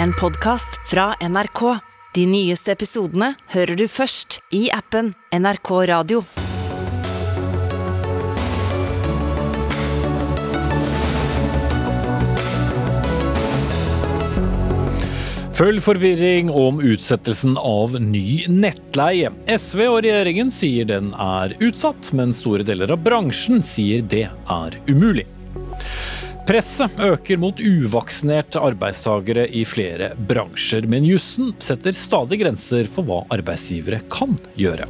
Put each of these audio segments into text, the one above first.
en podkast fra NRK. De nyeste episodene hører du først i appen NRK Radio. Full forvirring om utsettelsen av ny nettleie. SV og regjeringen sier den er utsatt, men store deler av bransjen sier det er umulig. Presset øker mot uvaksinerte arbeidstagere i flere bransjer, men jussen setter stadig grenser for hva arbeidsgivere kan gjøre.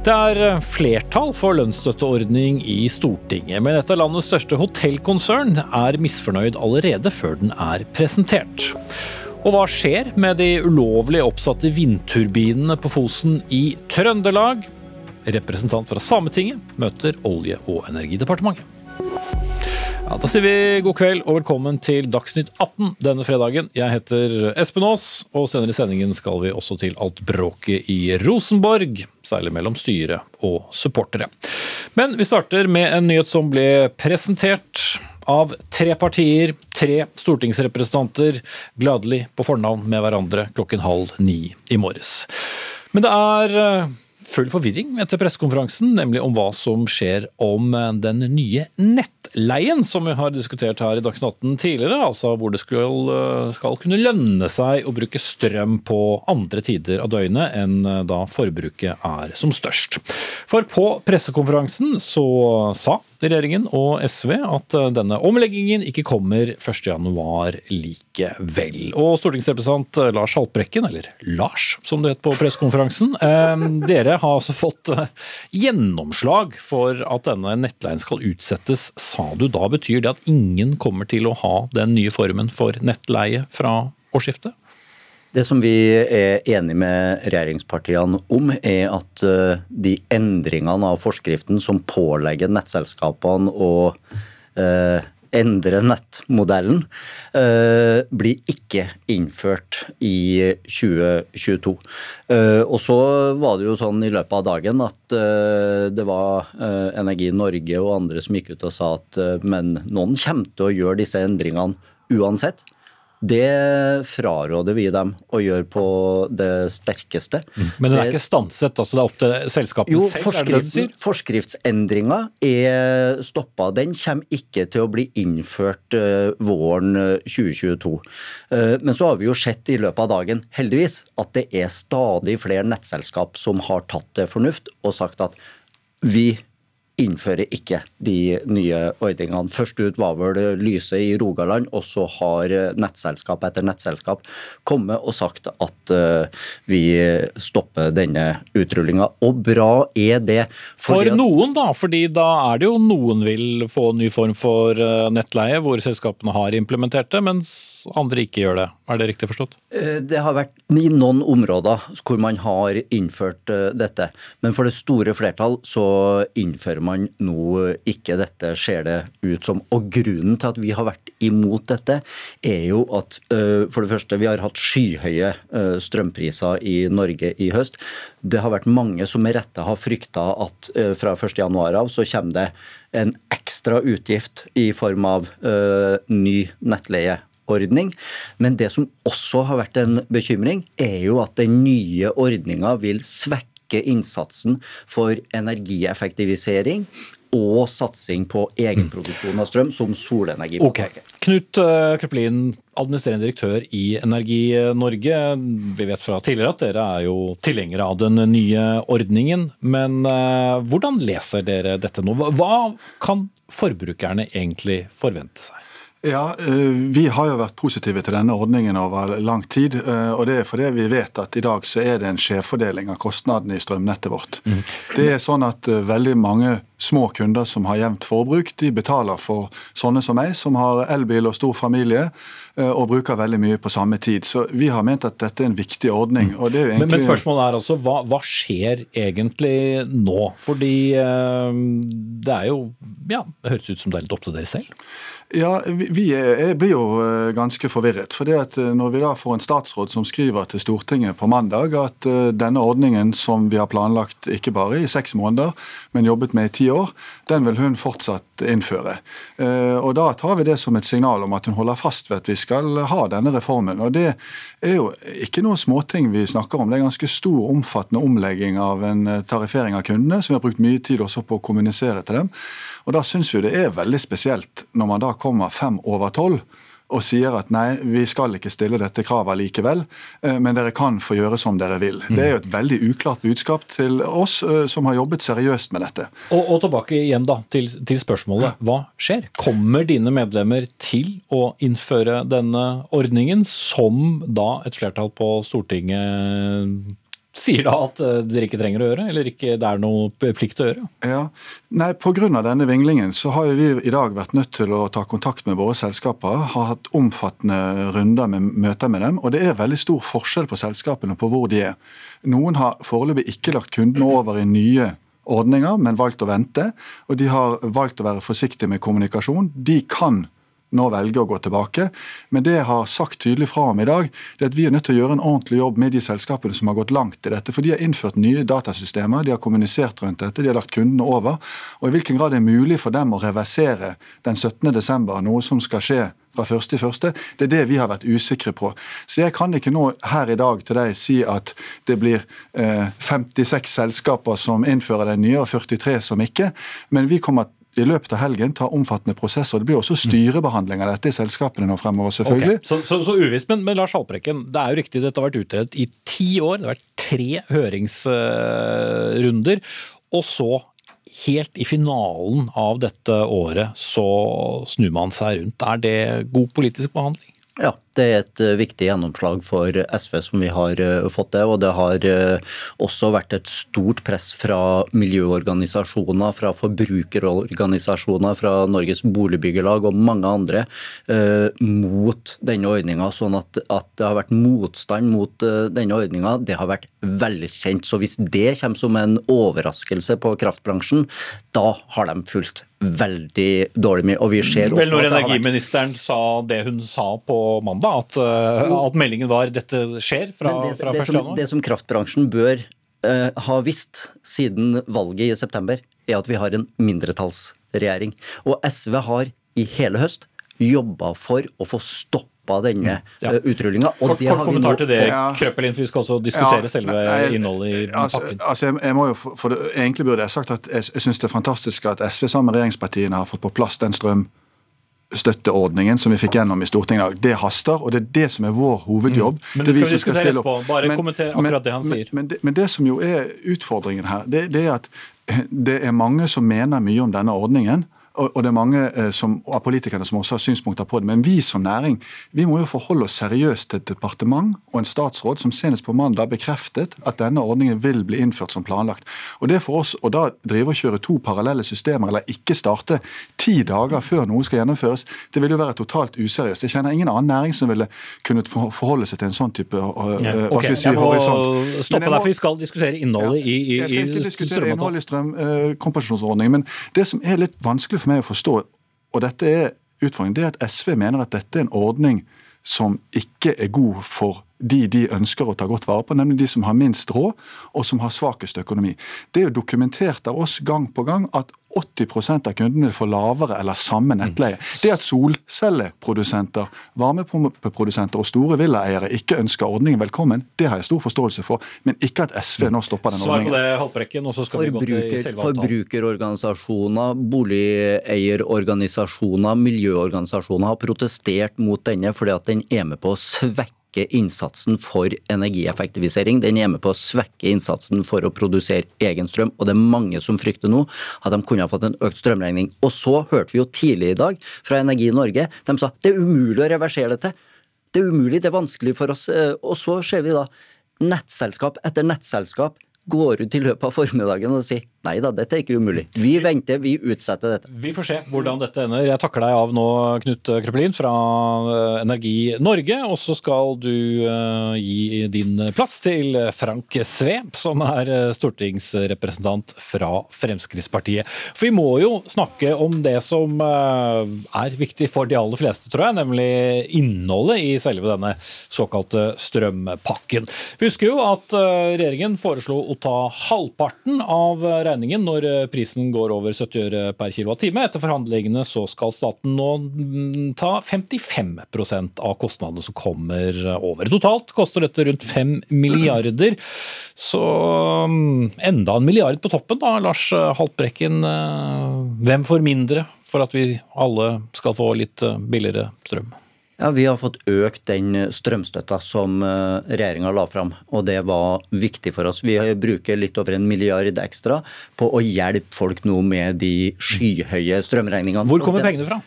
Det er flertall for lønnsstøtteordning i Stortinget, men et av landets største hotellkonsern er misfornøyd allerede før den er presentert. Og hva skjer med de ulovlig oppsatte vindturbinene på Fosen i Trøndelag? Representant fra Sametinget møter Olje- og energidepartementet. Ja, da sier vi god kveld og velkommen til Dagsnytt 18 denne fredagen. Jeg heter Espen Aas, og senere i sendingen skal vi også til alt bråket i Rosenborg, særlig mellom styre og supportere. Men vi starter med en nyhet som ble presentert av tre partier, tre stortingsrepresentanter, gladelig på fornavn med hverandre klokken halv ni i morges. Men det er eh, full forvirring etter pressekonferansen, nemlig om hva som skjer om den nye nettleien som vi har diskutert her i Dagsnytt 18 tidligere. Altså hvor det skal, eh, skal, kunne lønne seg å bruke strøm på andre tider av døgnet enn da forbruket er som størst. For på pressekonferansen så sa regjeringen og SV at eh, denne omleggingen ikke kommer 1.1 likevel. Og stortingsrepresentant eh, Lars Haltbrekken, eller Lars som det het på pressekonferansen, eh, dere har altså fått gjennomslag for at denne nettleien skal utsettes, sa du. Da betyr det at ingen kommer til å ha den nye formen for nettleie fra årsskiftet? Det som vi er enige med regjeringspartiene om, er at eh, de endringene av forskriften som pålegger nettselskapene å eh, endre nettmodellen, eh, blir ikke innført i 2022. Og så var det jo sånn i løpet av dagen at det var Energi Norge og andre som gikk ut og sa at men noen kommer til å gjøre disse endringene uansett. Det fraråder vi dem å gjøre på det sterkeste. Mm. Men den er ikke stanset? altså Det er opp til selskapet jo, selv? Forskrift, er det Forskriftsendringa er stoppa. Den kommer ikke til å bli innført uh, våren 2022. Uh, eh, men så har vi jo sett i løpet av dagen, heldigvis, at det er stadig flere nettselskap som har tatt til fornuft og sagt at vi innfører ikke de nye ordningene. Først ut var vel Lyse i Rogaland, og så har nettselskap etter nettselskap kommet og sagt at uh, vi stopper denne utrullinga. Og bra er det. For noen, da. fordi da er det jo noen vil få ny form for eh, nettleie, hvor selskapene har implementert det, mens andre ikke gjør det. Er det riktig forstått? Eh, det har vært i noen områder hvor man har innført dette. Men for det store flertall så innfører man man nå ikke dette, ser det ut som. Og grunnen til at vi har vært imot dette, er jo at uh, for det første, vi har hatt skyhøye uh, strømpriser i Norge i høst. Det har vært mange som med rette har frykta at uh, fra 1.1 av så kommer det en ekstra utgift i form av ny nettleieordning. Men det som også har vært en bekymring, er jo at den nye ordninga vil svekke øke innsatsen for energieffektivisering og satsing på egenproduksjon av strøm, som solenergi. Okay. Knut eh, Kreplin, administrerende direktør i Energi Norge. Vi vet fra tidligere at dere er jo tilhengere av den nye ordningen. Men uh, hvordan leser dere dette nå? Hva kan forbrukerne egentlig forvente seg? Ja, eh, Vi har jo vært positive til denne ordningen over lang tid. Eh, og Det er fordi vi vet at i dag så er det en skjevfordeling av kostnadene i strømnettet vårt. Mm. Det er sånn at eh, veldig mange små kunder som har jevnt forbruk, de betaler for sånne som meg, som har elbil og stor familie og bruker veldig mye på samme tid. Så vi har ment at dette er en viktig ordning. Mm. Egentlig... Men, men, spørsmålet er altså, hva, hva, skjer egentlig nå? Fordi det er jo Ja, det høres ut som det er litt opp til dere selv? Ja, Vi er, blir jo eh, ganske forvirret. for at eh, Når vi da får en statsråd som skriver til Stortinget på mandag at eh, denne ordningen som vi har planlagt ikke bare i seks måneder, men jobbet med i ti år, den vil hun fortsatt innføre. Og Da tar vi det som et signal om at hun holder fast ved at vi skal ha denne reformen. Og Det er jo ikke noen småting vi snakker om. Det er ganske stor, omfattende omlegging av en tariffering av kundene, som vi har brukt mye tid også på å kommunisere til dem. Og Da syns vi det er veldig spesielt når man da kommer fem over tolv og sier at nei, vi skal ikke stille dette kravet likevel, eh, men dere kan få gjøre som dere vil. Det er jo et veldig uklart budskap til oss eh, som har jobbet seriøst med dette. Og, og tilbake igjen da, til, til, spørsmålet. Hva skjer? Kommer dine medlemmer til å innføre denne ordningen, som da et flertall på Stortinget sier da at eh, dere ikke trenger å gjøre, eller ikke det er noe plikt å gjøre? Ja, Nei, Pga. denne vinglingen så har vi i dag vært nødt til å ta kontakt med våre selskaper. Har hatt omfattende runder med møter med dem. Og det er veldig stor forskjell på selskapene på hvor de er. Noen har foreløpig ikke lagt kundene over i nye ordninger, men valgt å vente. Og de har valgt å være forsiktige med kommunikasjon. De kan nå velger å gå tilbake. Men det jeg har sagt tydelig fra om i dag, det er at vi er nødt til å gjøre en ordentlig jobb med de selskapene som har gått langt i dette. For de har innført nye datasystemer, de har kommunisert rundt dette, de har lagt kundene over. Og i hvilken grad det er mulig for dem å reversere den 17.12., noe som skal skje fra første første, Det er det vi har vært usikre på. Så jeg kan ikke nå her i dag til deg si at det blir eh, 56 selskaper som innfører den nye, og 43 som ikke. Men vi kommer i løpet av helgen ta omfattende prosesser. Det blir også styrebehandling av dette i selskapene nå fremover, selvfølgelig. Okay. Så, så, så uvisst, men, men, Lars Haltbrekken, det er jo riktig dette har vært utredet i ti år. Det har vært tre høringsrunder. Og så, helt i finalen av dette året, så snur man seg rundt. Er det god politisk behandling? Ja, det er et eh, viktig gjennomslag for SV som vi har eh, fått det. Og det har eh, også vært et stort press fra miljøorganisasjoner, fra forbrukerorganisasjoner, fra Norges Boligbyggelag og mange andre mot denne ordninga. Sånn at, at, det har vært motstand mot denne ordninga, det har vært velkjent. Så hvis det kommer som en overraskelse på kraftbransjen, da har de fulgt veldig dårlig med. Og vi ser Vel, når energiministeren vært... sa det hun sa på mandag, at, uh, at meldingen var dette skjer fra, det, fra 1. januar? Det som kraftbransjen bør uh, ha visst siden valget i september, er at vi har en mindretallsregjering. Og SV har i hele høst jobba for å få stopp denne mm, ja. Eh, utrullinga. Kort, kort kommentar til det, ja. Krøppelin, for vi skal også diskutere ja, selve nei, innholdet i altså, pakken. Altså, jeg, jeg, må jo, for det, Egentlig burde jeg sagt at jeg, jeg syns det er fantastisk at SV sammen med regjeringspartiene har fått på plass den strøm støtteordningen som vi fikk gjennom i Stortinget Det haster, og det er det som er vår hovedjobb. Mm. Men det skal vi diskutere etterpå. Bare men, kommenter akkurat det han sier. Men det, men det, som jo er utfordringen her, det, det er at det er mange som mener mye om denne ordningen og det er mange eh, som, av politikerne som også har synspunkter på det. Men vi som næring vi må jo forholde oss seriøst til et departement og en statsråd som senest på mandag bekreftet at denne ordningen vil bli innført som planlagt. Og det for oss å da drive og kjøre to parallelle systemer, eller ikke starte ti dager før noe skal gjennomføres, det vil jo være totalt useriøst. Jeg kjenner ingen annen næring som ville kunnet forholde seg til en sånn type uh, ja, okay. si, horisont. Stoppe der, for vi skal diskutere innholdet ja, i, i, i Jeg i strømkompensasjonsordningen, men det som er litt vanskelig for meg å forstå, og dette er utfordringen, det er at SV mener at dette er en ordning som ikke er god for de de ønsker å ta godt vare på, nemlig de som har minst råd og som har svakest økonomi. Det er jo dokumentert av oss gang på gang at 80% av kundene vil få lavere eller samme nettleie. Det at solcelleprodusenter, varmeprodusenter og store villaeiere ikke ønsker ordningen velkommen, det har jeg stor forståelse for, men ikke at SV nå stopper den ordningen. Svar på det, Haltbrekken, og så skal Forbruker, vi gå til selve avtalen. Forbrukerorganisasjoner, boligeierorganisasjoner, miljøorganisasjoner har protestert mot denne fordi at den er med på å svekke svekke innsatsen for energieffektivisering. Den er med på å svekke innsatsen for å produsere egen strøm. Og det er mange som frykter nå at de kunne ha fått en økt strømregning. Og så hørte vi jo tidlig i dag fra Energi Norge, de sa det er umulig å reversere dette. Det er umulig, det er vanskelig for oss. Eh, og så ser vi da nettselskap etter nettselskap går ut i løpet av formiddagen og sier nei da, dette er ikke umulig. Vi venter, vi utsetter dette. Vi får se hvordan dette ender. Jeg takker deg av nå, Knut Krøpelin fra eh, Energi Norge. Og så skal du uh, gi din plass til Frank Svep, som er eh, stortingsrepresentant fra Fremskrittspartiet. For vi må jo snakke om det som er viktig for de aller fleste, tror jeg, nemlig innholdet i selve denne såkalte strømpakken. Vi husker jo at regjeringen foreslo å ta halvparten av regningen når prisen går over 70 øre per kWt. Etter forhandlingene så skal staten nå mm, ta 55% av kostnadene som kommer over. Totalt koster dette rundt 5 milliarder. Så mm, enda en milliard på toppen da, Lars Haltbrekken. Hvem får mindre for at vi alle skal få litt billigere strøm? Ja, Vi har fått økt den strømstøtta som eh, regjeringa la fram, og det var viktig for oss. Vi bruker litt over en milliard ekstra på å hjelpe folk nå med de skyhøye strømregningene. Hvor kommer pengene fra?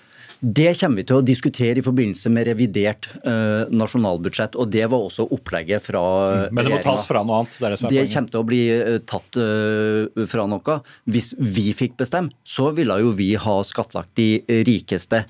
Det kommer vi til å diskutere i forbindelse med revidert uh, nasjonalbudsjett. og Det var også opplegget fra regjeringa. Men det må tas fra noe annet? Det, det, det kommer til å bli uh, tatt uh, fra noe. Hvis vi fikk bestemme, så ville jo vi ha skattlagt de rikeste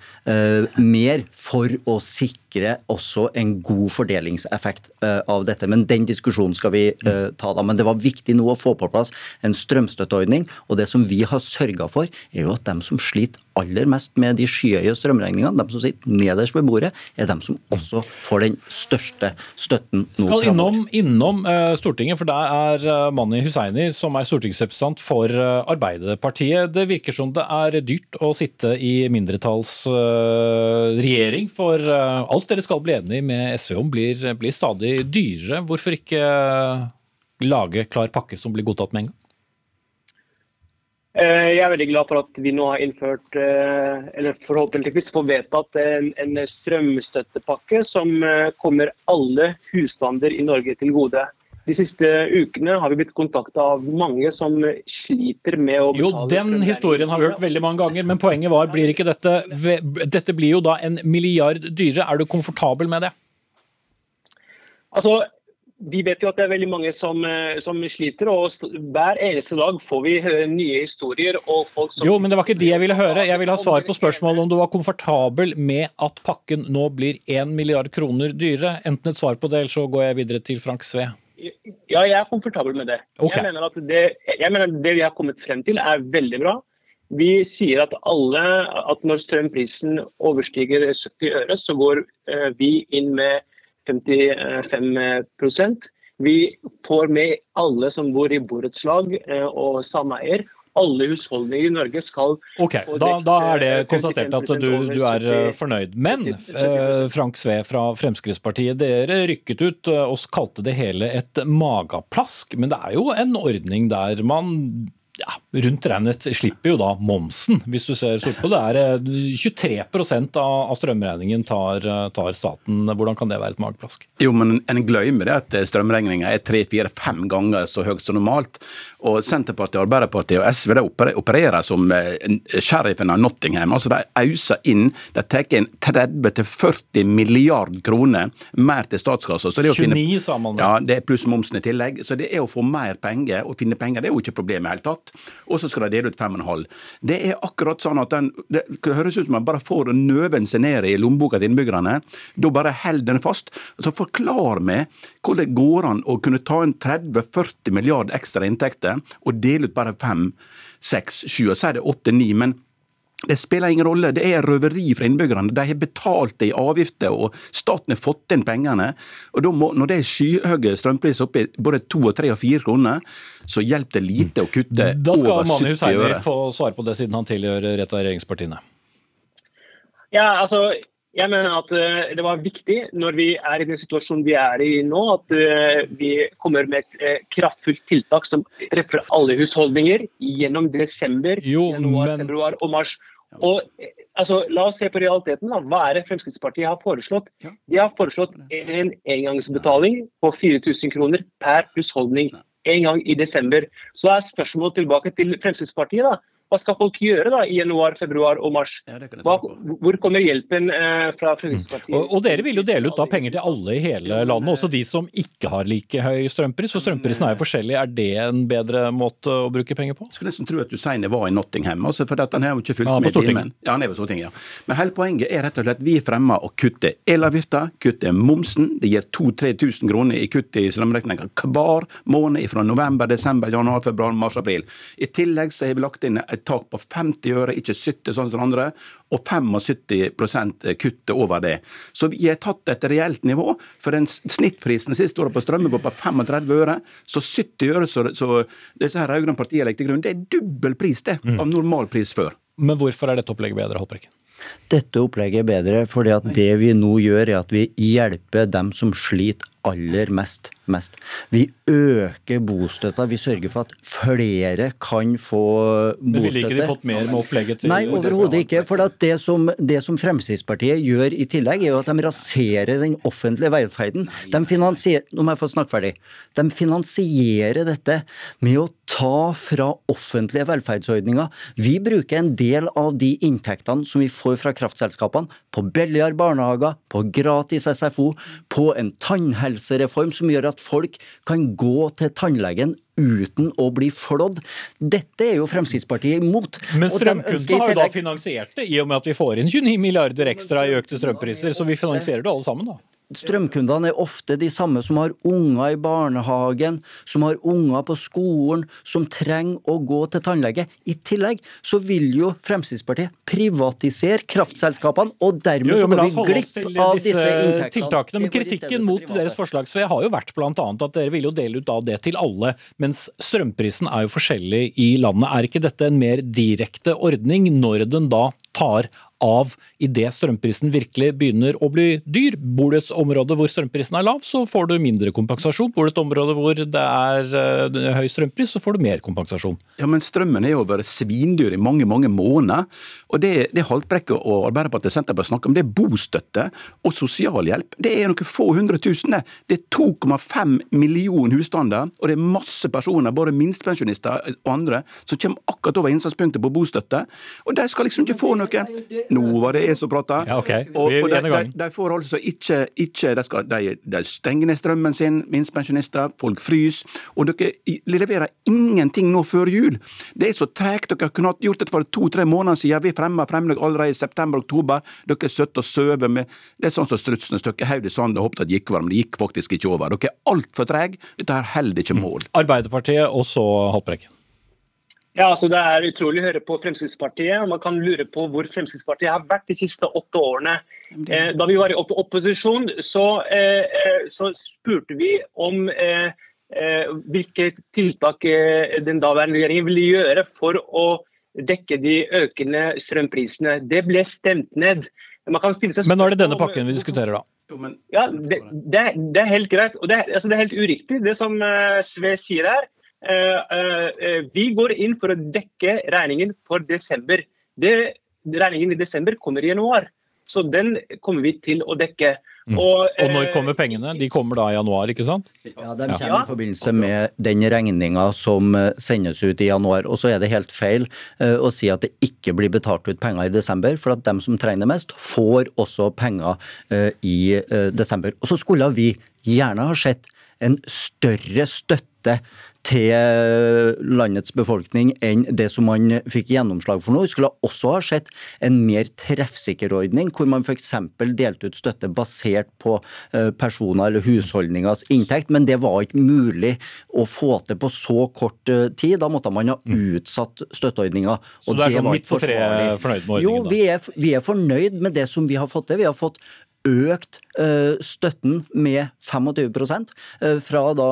mer for å sikre sikre også en god fordelingseffekt eh, av dette. Men den diskusjonen skal vi eh, ta da. Men det var viktig nå å få på plass en strømstøtteordning. Og det som vi har sørga for, er jo at dem som sliter aller mest med de skyhøye strømregningene, dem som sitter nederst ved bordet, er dem som også får den største støtten nå Skal innom, innom uh, Stortinget, for der er Mani Hussaini, som er stortingsrepresentant for Arbeiderpartiet. Det virker som det er dyrt å sitte i mindretallsregjering, for alt alt dere skal bli enig med SV om, blir, blir stadig dyrere. Hvorfor ikke lage klar pakke som blir godtatt med en gang? Eh, jeg er veldig glad for at vi nå har innført, eh, eller forhåpentligvis får vedtatt en, en strømstøttepakke som eh, kommer alle husstander i Norge til gode. De siste ukene har vi blitt kontakta av mange som sliter med å betale Jo, den historien har vi hørt veldig mange ganger, men poenget var, blir ikke dette Dette blir jo da en milliard dyrere. Er du komfortabel med det? Altså, vi vet jo at det er veldig mange som, som, sliter, og hver eneste dag får vi høre nye historier. og folk som... Jo, men det var ikke de jeg ville høre. Jeg ville ha svar på spørsmålet om du var komfortabel med at pakken nå blir 1 milliard kroner dyrere. Enten et svar på det, eller så går jeg videre til Frank Sve. Ja, jeg er komfortabel med det. Okay. Jeg, mener at det jeg mener det vi har kommet frem til, er veldig bra. Vi sier at alle, at når strømprisen overstiger 70 øre, så går eh, vi inn med 55% Vi får med alle som bor i borettslag eh, og sameier alle husholdninger i Norge skal Ok, da, da, er det konstatert at du, du, er eh, fornøyd. Men eh, Frank Sve fra Fremskrittspartiet, dere rykket ut eh, og kalte det hele et mageplask. Men det er jo en ordning der man ja, rundt regnet slipper jo da momsen, hvis du ser sort på det. er 23 eh, av strømregningen tar, eh, tar, staten. Hvordan kan det være et mageplask? Jo, men En glemmer det at strømregninga er tre-fire-fem ganger så høyt som normalt. Og Senterpartiet, Arbeiderpartiet og SV de opererer som eh, sheriffen av Nottingham. altså De auser inn. De tar inn 30-40 milliard kroner mer til statskassa. 29, finne, sa man det. Ja, det er pluss momsen i tillegg. Så det er å få mer penger og finne penger, det er jo ikke problemet i det hele tatt og så skal de dele ut 5,5. Det er akkurat sånn at den, det høres ut som man bare får nøven seg ned i lommeboka til innbyggerne. Da bare holder den fast. Så forklar meg hvordan det går an å kunne ta inn 30-40 milliarder ekstra inntekter og dele ut bare 5, 6, 7, og si det 8, 9. men det spiller ingen rolle, det er røveri fra innbyggerne. De har betalt det i avgifter, og staten har fått inn pengene. Og må, Når det er skyhøye strømpriser oppe i både to, og tre og fire kroner, så hjelper det lite å kutte over 70 øre. Da skal Mani Hussaini få svare på det, siden han tilhører et av regjeringspartiene. Ja, altså, jeg mener at uh, det var viktig når vi er i den situasjonen vi er i nå, at uh, vi kommer med et uh, kraftfullt tiltak som treffer alle husholdninger gjennom desember, jo, januar, men... februar og mars. Og altså, La oss se på realiteten. da. Hva er det Fremskrittspartiet har foreslått? De har foreslått en engangsbetaling på 4000 kroner per husholdning en gang i desember. Så er spørsmålet tilbake til Fremskrittspartiet. da. Hva skal folk gjøre da i januar, februar og mars? Hva, hvor kommer hjelpen eh, fra Fremskrittspartiet? Og, og, dere vil jo dele ut da penger til alle i hele landet, også de som ikke har like høy strømpris. For strømprisen er jo forskjellig. Er det en bedre måte å bruke penger på? Jeg skulle nesten tro at Hussein var i Nottingham, altså for han har jo ikke fulgt ja, med timen. Ja, han er på Stortinget, ja. Men hele poenget er rett og slett at vi fremmer å kutte elavgifta, kutte momsen. Det gir 2000-3000 kroner i kutt i strømregninga hver måned fra november, desember, januar, februar, mars, april. I tillegg så har vi lagt inn et et tak på 50 øre, ikke 70 sånn som andre, og 75% kuttet over det. Så vi har tatt et reelt nivå. For den snittprisen siste året på strømmen går på 35 øre, så 70 øre så, så disse her rød-grønne partiene legger til grunn, det er dobbel pris det, av normal pris før. Men hvorfor er dette opplegget bedre, Haltbrekken? Dette opplegget er bedre fordi at det vi nå gjør, er at vi hjelper dem som sliter aller mest. Mest. Vi øker bostøtta. Vi sørger for at flere kan få bostøtte. Men ville ikke de fått mer med opplegget til Nei, overhodet ikke. For det som, det som, Fremskrittspartiet gjør i tillegg, er jo at de raserer den offentlige velferden. De finansierer, nå må jeg få snakke ferdig. De finansierer dette med å ta fra offentlige velferdsordninger. Vi bruker en del av de inntektene som vi får fra kraftselskapene, på billigere barnehager, på gratis SFO, på en tannhelsereform som gjør at folk kan gå til tannlegen uten å bli flådd. Dette er jo Fremskrittspartiet imot. Men strømkundene har jo da finansiert det, i og med at vi får inn 29 milliarder ekstra i økte strømpriser. Så vi finansierer det alle sammen, da. Strømkundene er ofte de samme som har unger i barnehagen, som har unger på skolen, som trenger å gå til tannlege. I tillegg så vil jo Fremskrittspartiet privatisere kraftselskapene, og dermed jo, jo, så går vi glipp av disse inntektene. Tiltakene, men kritikken mot deres forslag Sve, har jo vært bl.a. at dere vil jo dele ut av det til alle, mens strømprisen er jo forskjellig i landet. Er ikke dette en mer direkte ordning når den da tar av idet strømprisen virkelig begynner å bli dyr. Bor du i et område hvor strømprisen er lav, så får du mindre kompensasjon. Bor du i et område hvor det er uh, høy strømpris, så får du mer kompensasjon. Ja, Men strømmen er jo vært svindyr i mange mange måneder. Og det, det Haltbrekke og Arbeiderpartiet og Senterpartiet snakker om, det er bostøtte og sosialhjelp. Det er noen få hundre tusen. Det er 2,5 millioner husstander, og det er masse personer, både minstepensjonister og andre, som kommer akkurat over innsatspunktet på bostøtte. Og de skal liksom ikke få noe Nå var det jeg som prata. Ja, okay. Og, og de, de, de, får altså ikke, ikke de, skal, de, de stenger ned strømmen sin, minstepensjonister, folk fryser. Og dere leverer ingenting nå før jul. Det er så tregt. Dere kunne gjort det for to-tre måneder siden. Vi fremma fremlegg allerede i september-oktober. Dere sitter og sover med Det er sånn som strutsen stikker hodet i sanden og håper at det gikk men det gikk faktisk ikke over. Dere er altfor trege. Dette her holder ikke mål. Arbeiderpartiet og så Haltbrekken. Ja, altså Det er utrolig å høre på Fremskrittspartiet. Man kan lure på hvor Fremskrittspartiet har vært de siste åtte årene. Eh, da vi var i opposisjon, så, eh, eh, så spurte vi om hvilke tiltak den daværende regjeringen ville gjøre for å dekke de økende strømprisene. Det ble stemt ned. Men nå er det denne pakken vi diskuterer, da. Ja, det, det, det er helt greit. og det, altså det, er helt uriktig, det som Sve sier her. Eh, eh, vi går inn for å dekke regningen for desember. Det, regningen i desember kommer i januar, så den kommer vi til å dekke. Mm. Og, og, når eh, kommer pengene? De kommer da i januar, ikke sant? Ja, De kommer ja. i forbindelse med den regninga som sendes ut i januar. Og så er det helt feil å si at det ikke blir betalt ut penger i desember, for at dem som trenger det mest, får også penger i desember. Og så skulle vi gjerne ha sett en større støtte til landets befolkning enn det som man fikk gjennomslag for nå. Vi skulle også ha sett en mer treffsikker ordning, hvor man f.eks. delte ut støtte basert på eh, personer eller husholdningers inntekt, men det var ikke mulig å få til på så kort eh, tid. Da måtte man ha mm. utsatt støtteordninga. Så du er sånn midt på treet fornøyd med ordningen? Jo, vi er, vi er fornøyd med det som vi har fått til. Vi har fått økt uh, støtten med 25 uh, fra da,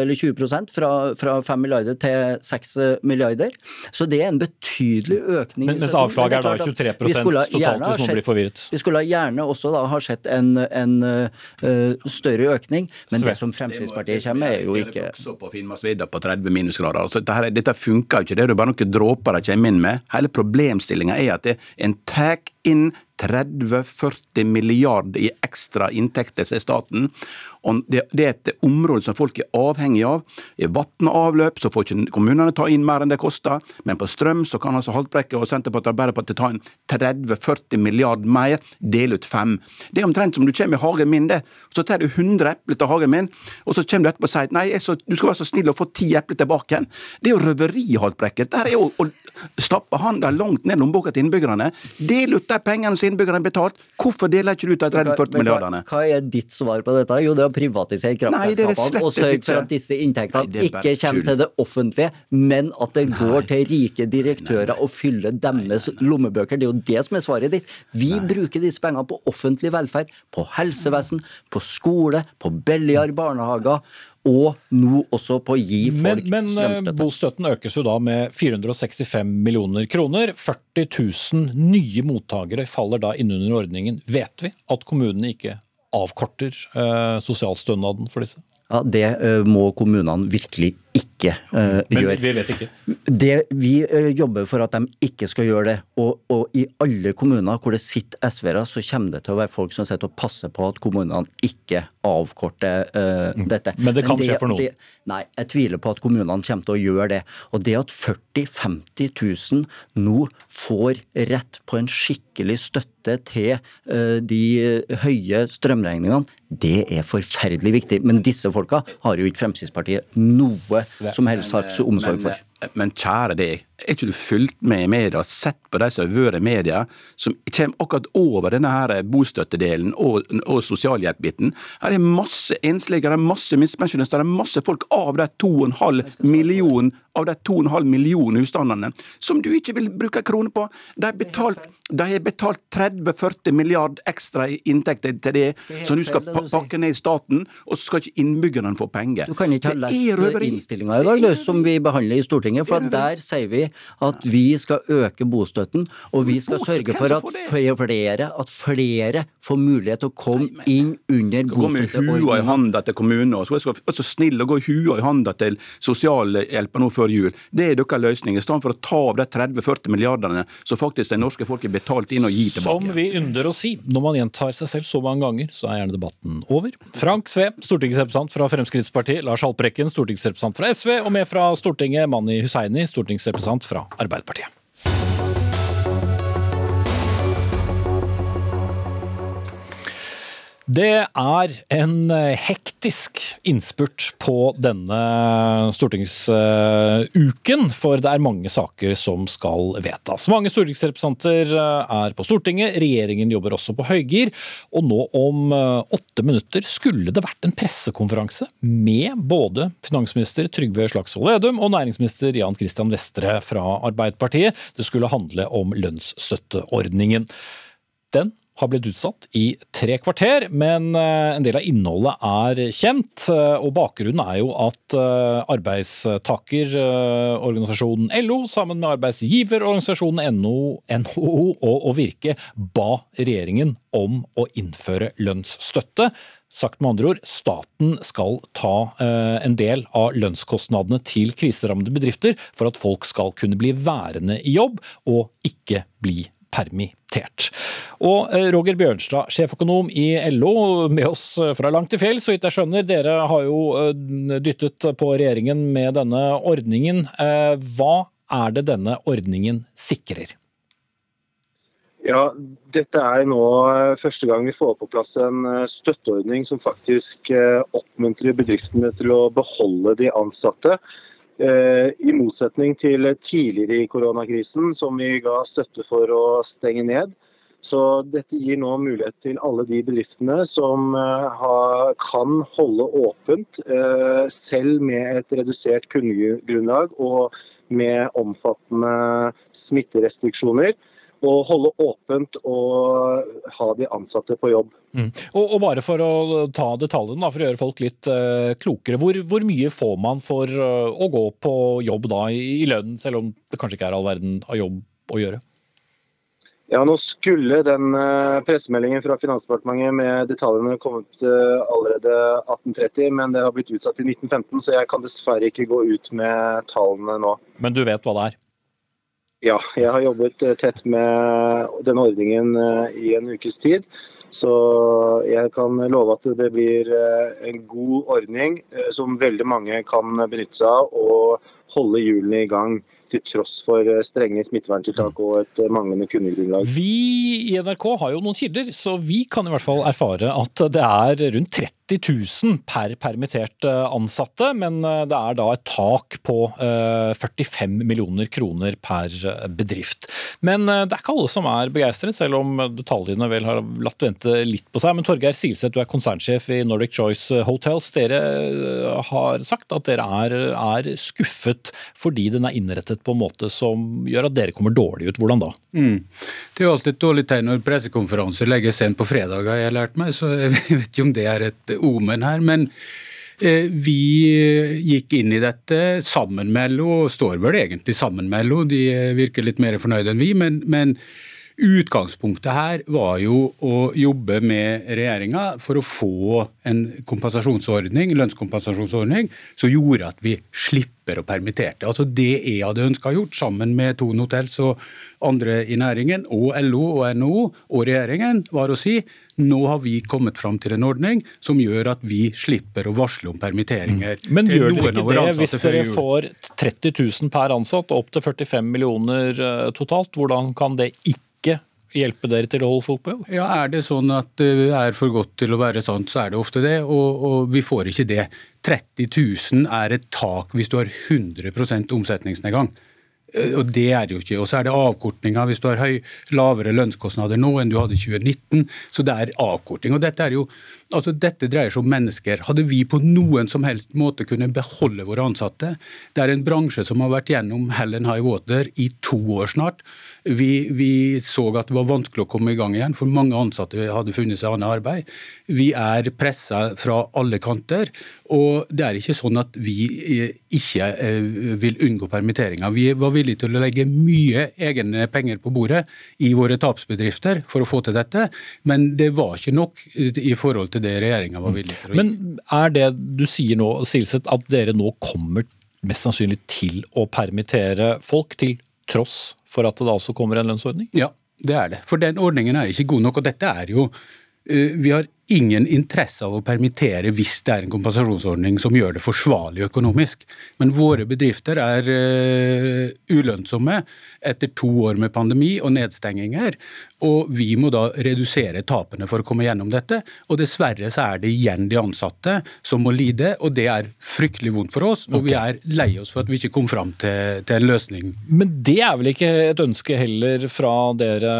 eller 20% fra, fra 5 milliarder til 6 milliarder. Så det er en betydelig økning. Men, mens avslaget er da 23 totalt, hvis man blir forvirret? Vi skulle gjerne også da ha sett en, en uh, større økning, men Sve. det som Fremskrittspartiet kommer med, er jo ikke også på Finnmarksvidda på 30 minusgrader. Altså, dette, dette funker jo ikke. Det er jo bare noen dråper de kommer inn med. Hele problemstillinga er at det, en tar inn 30-40 milliarder i ekstra inntekter til staten. Og det, det, er et område som folk er avhengig av. I vann og avløp så får ikke kommunene ta inn mer enn det koster, men på strøm så kan altså Haltbrekke og Senterpartiet og Arbeiderpartiet ta inn 30-40 milliarder mer, dele ut fem. Det er omtrent som du kommer i hagen min, det. Så tar du 100 epler til hagen min, og så kommer du etterpå og sier nei, så, du skal være så snill å få ti epler tilbake igjen. Det er jo røveri, Haltbrekke. Det er jo å stappe handa langt ned lommeboka til innbyggerne. Del ut de pengene som innbyggerne har betalt. Hvorfor deler ikke du ut de 30-40 milliardene? Hva er ditt svar på dette? Jo, det å privatisere er kraftselskapene og sørge for at disse inntektene ikke kommer tull. til det offentlige, men at det går til rike direktører og fyller deres lommebøker. Det er jo det som er svaret ditt. Vi bruker disse pengene på offentlig velferd, på helsevesen, på skole, på billigere barnehager, og nå også på å gi folk men men, strømstøtte. bostøtten økes jo da med 465 millioner kroner. 40 000 nye mottakere faller da innunder ordningen. Vet vi at kommunene ikke avkorter eh, sosialstønaden for disse? Ja, Det eh, må kommunene virkelig ikke eh, Men gjøre. vi vet ikke. Det, vi eh, jobber for at de ikke skal gjøre det. Og, og i alle kommuner hvor det sitter SV-ere, så kommer det til å være folk som sitter og passer på at kommunene ikke avkorter uh, dette. Men det kan skje for noen. Det, nei, jeg tviler på at kommunene kommer til å gjøre det. Og det at 40 000-50 000 nå får rett på en skikkelig støtte til uh, de høye strømregningene, det er forferdelig viktig. Men disse folka har jo ikke Fremskrittspartiet noe som helst slags omsorg for. Men, men kjære deg, er ikke du fulgt med i media sett på de som har vært i media, som kommer akkurat over denne her bostøttedelen og, og sosialhjelpbiten? Her er masse enslige, det er masse minstepensjonister, det er masse folk av de 2,5 million av de 2,5 millioner husstandene som du ikke vil bruke en krone på. De har betalt, betalt 30-40 milliard ekstra i inntekter til det, er som du skal det pakke ned i staten, og så skal ikke innbyggerne få penger. Du kan ikke ha lest innstillinga i dag, som vi behandler i Stortinget. For der sier vi at vi skal øke bostøtten, og vi skal sørge for at flere, at flere får mulighet til å komme inn under Gå med hua i handa til kommunen, og så er så snill å gå hua i handa til sosialhjelpa nå før jul. Det er deres løsning, i stedet for å ta av de 30-40 milliardene som faktisk det norske folket er betalt inn og gir Som vi ynder å si, når man gjentar seg selv så mange ganger, så er gjerne debatten over. Frank Sve, stortingsrepresentant fra Fremskrittspartiet, Lars Haltbrekken, stortingsrepresentant fra SV, og med fra Stortinget, Mani Hussaini, stortingsrepresentant fra Arbeiderpartiet. Det er en eh, hektisk innspurt på denne stortingsuken, for det er mange saker som skal vedtas. Mange stortingsrepresentanter eh, er på Stortinget, regjeringen jobber også på høygir, og nå om eh, åtte minutter skulle det vært en pressekonferanse med både finansminister Trygve Slagsvold Vedum og næringsminister Jan Christian Vestre fra Arbeiderpartiet. Det skulle handle om lønnsstøtteordningen. Den har blitt utsatt i tre kvarter, men eh, en del av innholdet er kjent. eh, Og bakgrunnen er jo at eh, arbeidstakerorganisasjonen LO sammen med arbeidsgiverorganisasjonen NHO og, Virke ba regjeringen om å innføre lønnsstøtte. Sagt med andre ord, staten skal ta en del av lønnskostnadene til kriserammede bedrifter for at folk skal kunne bli værende i jobb og ikke bli permittert. Og eh, Roger Bjørnstad, sjeføkonom i LO, med oss eh, fra langt til fjell, så vidt jeg skjønner. Dere har jo eh, dyttet på regjeringen med denne ordningen. Hva er det denne ordningen sikrer? Ja, Dette er nå første gang vi får på plass en støtteordning som faktisk oppmuntrer bedriftene til å beholde de ansatte. Eh, I motsetning til tidligere i koronakrisen, som vi ga støtte for å stenge ned. Så dette gir nå mulighet til alle de bedriftene som eh, kan holde åpent, eh, selv med et redusert kundegrunnlag og med omfattende smitterestriksjoner. Og holde åpent og ha de ansatte på jobb. Og, og bare for å ta detaljene, for å gjøre folk litt uh, klokere. Hvor, hvor mye får man for uh, å gå på jobb da, i, i lønnen, selv om det kanskje ikke er all verden av jobb å gjøre? Ja, Nå skulle den eh, pressemeldingen fra Finansdepartementet med detaljene kommet allerede 1830, men det har blitt utsatt til 1915, så jeg kan dessverre ikke gå ut med tallene nå. Men du vet hva det er? Ja, jeg har jobbet eh, tett med denne ordningen eh, i en ukes tid. Så jeg kan love at det blir eh, en god ordning som veldig mange kan benytte seg av og holde hjulene i gang. Til tross for strenge smitteverntiltak og et manglende kundegrunnlag. Vi i NRK har jo noen kilder, så vi kan i hvert fall erfare at det er rundt 30 30 000 per permittert ansatte, men det er da et tak på 45 millioner kroner per bedrift. Men det er ikke alle som er begeistret, selv om detaljene vel har latt vente litt på seg. Men Torgeir Silseth, du er konsernsjef i Nordic Choice Hotels. Dere har sagt at dere er, er skuffet fordi den er innrettet på en måte som gjør at dere kommer dårlig ut. Hvordan da? Mm. Det er jo alltid et dårlig tegn når pressekonferanser legges sent på fredag, har jeg lært meg, så jeg vet ikke om det er et omen her. men eh, vi gikk inn i dette sammen med LO, og står vel egentlig sammen med LO. De virker litt mer fornøyde enn vi, men, men Utgangspunktet her var jo å jobbe med regjeringa for å få en kompensasjonsordning, lønnskompensasjonsordning som gjorde at vi slipper å permittere. Altså Det jeg hadde ønska gjort, sammen med Tone Hotels og andre i næringen, og LO og NHO og regjeringen, var å si nå har vi kommet fram til en ordning som gjør at vi slipper å varsle om permitteringer. Mm. Men gjør dere ikke det hvis dere får 30 000 per ansatt og opp til 45 millioner eh, totalt? Hvordan kan det ikke hjelpe dere til å holde folk på jobb? Ja, Er det sånn at det er for godt til å være sant, så er det ofte det. Og, og vi får ikke det. 30 000 er et tak hvis du har 100 omsetningsnedgang. Eh, og det er det jo ikke. Og så er det avkortninga hvis du har høy, lavere lønnskostnader nå enn du hadde i 2019. Så det er avkorting. Og dette, er jo, altså dette dreier seg om mennesker. Hadde vi på noen som helst måte kunne beholde våre ansatte Det er en bransje som har vært gjennom hell high water i to år snart. Vi, vi, så at det var vanskelig å komme i gang igjen, for mange ansatte hadde funnet seg annet arbeid. Vi er pressa fra alle kanter, og det er ikke sånn at vi eh, ikke eh, vil unngå permitteringer. Vi var villige til å legge mye egne penger på bordet i våre tapsbedrifter for å få til dette, men det var ikke nok i forhold til det regjeringa var villig til å gi. Men er det du sier nå, Silseth, at dere nå kommer mest sannsynlig til å permittere folk til tross for at det da også kommer en lønnsordning? Ja, det er det. For den ordningen er ikke god nok. og dette er jo eh, vi har ingen interesse av å permittere hvis det er en kompensasjonsordning som gjør det forsvarlig økonomisk. Men våre bedrifter er uh, ulønnsomme etter to år med pandemi og nedstenginger. Og vi må da redusere tapene for å komme gjennom dette. Og dessverre så er det igjen de ansatte som må lide, og det er fryktelig vondt for oss. Og okay. vi er lei oss for at vi ikke kom fram til, til, en løsning. Men det er vel ikke et ønske heller fra dere,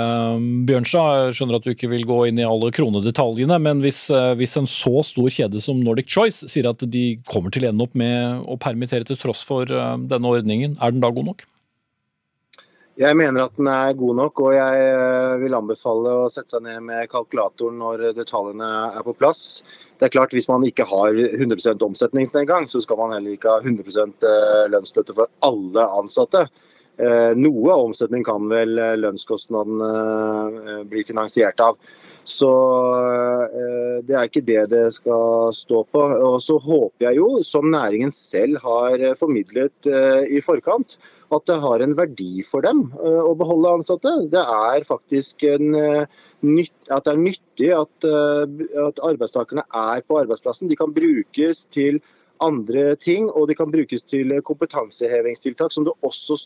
Bjørnstad? Jeg skjønner at du ikke vil gå inn i alle kronedetaljene. men hvis, eh, hvis, en så stor kjede som Nordic Choice sier at de kommer til å ende opp med å permittere til tross for eh, denne ordningen, er den da god nok? Jeg mener at den er god nok, og jeg eh, vil anbefale å sette seg ned med kalkulatoren når detaljene er på plass. Det er klart Hvis man ikke har 100% omsetningsnedgang, så skal man heller ikke ha 100% lønnsstøtte for alle ansatte. Noe av omsetning kan vel lønnskostnadene bli finansiert av. Så eh, det er ikke det det skal stå på. Og så håper jeg jo, som næringen selv har formidlet eh, i forkant, at det har en verdi for dem eh, å beholde ansatte. Det er faktisk en, at det er nyttig at, at arbeidstakerne er på arbeidsplassen. De kan brukes til andre ting, og de kan brukes til kompetansehevingstiltak, som det også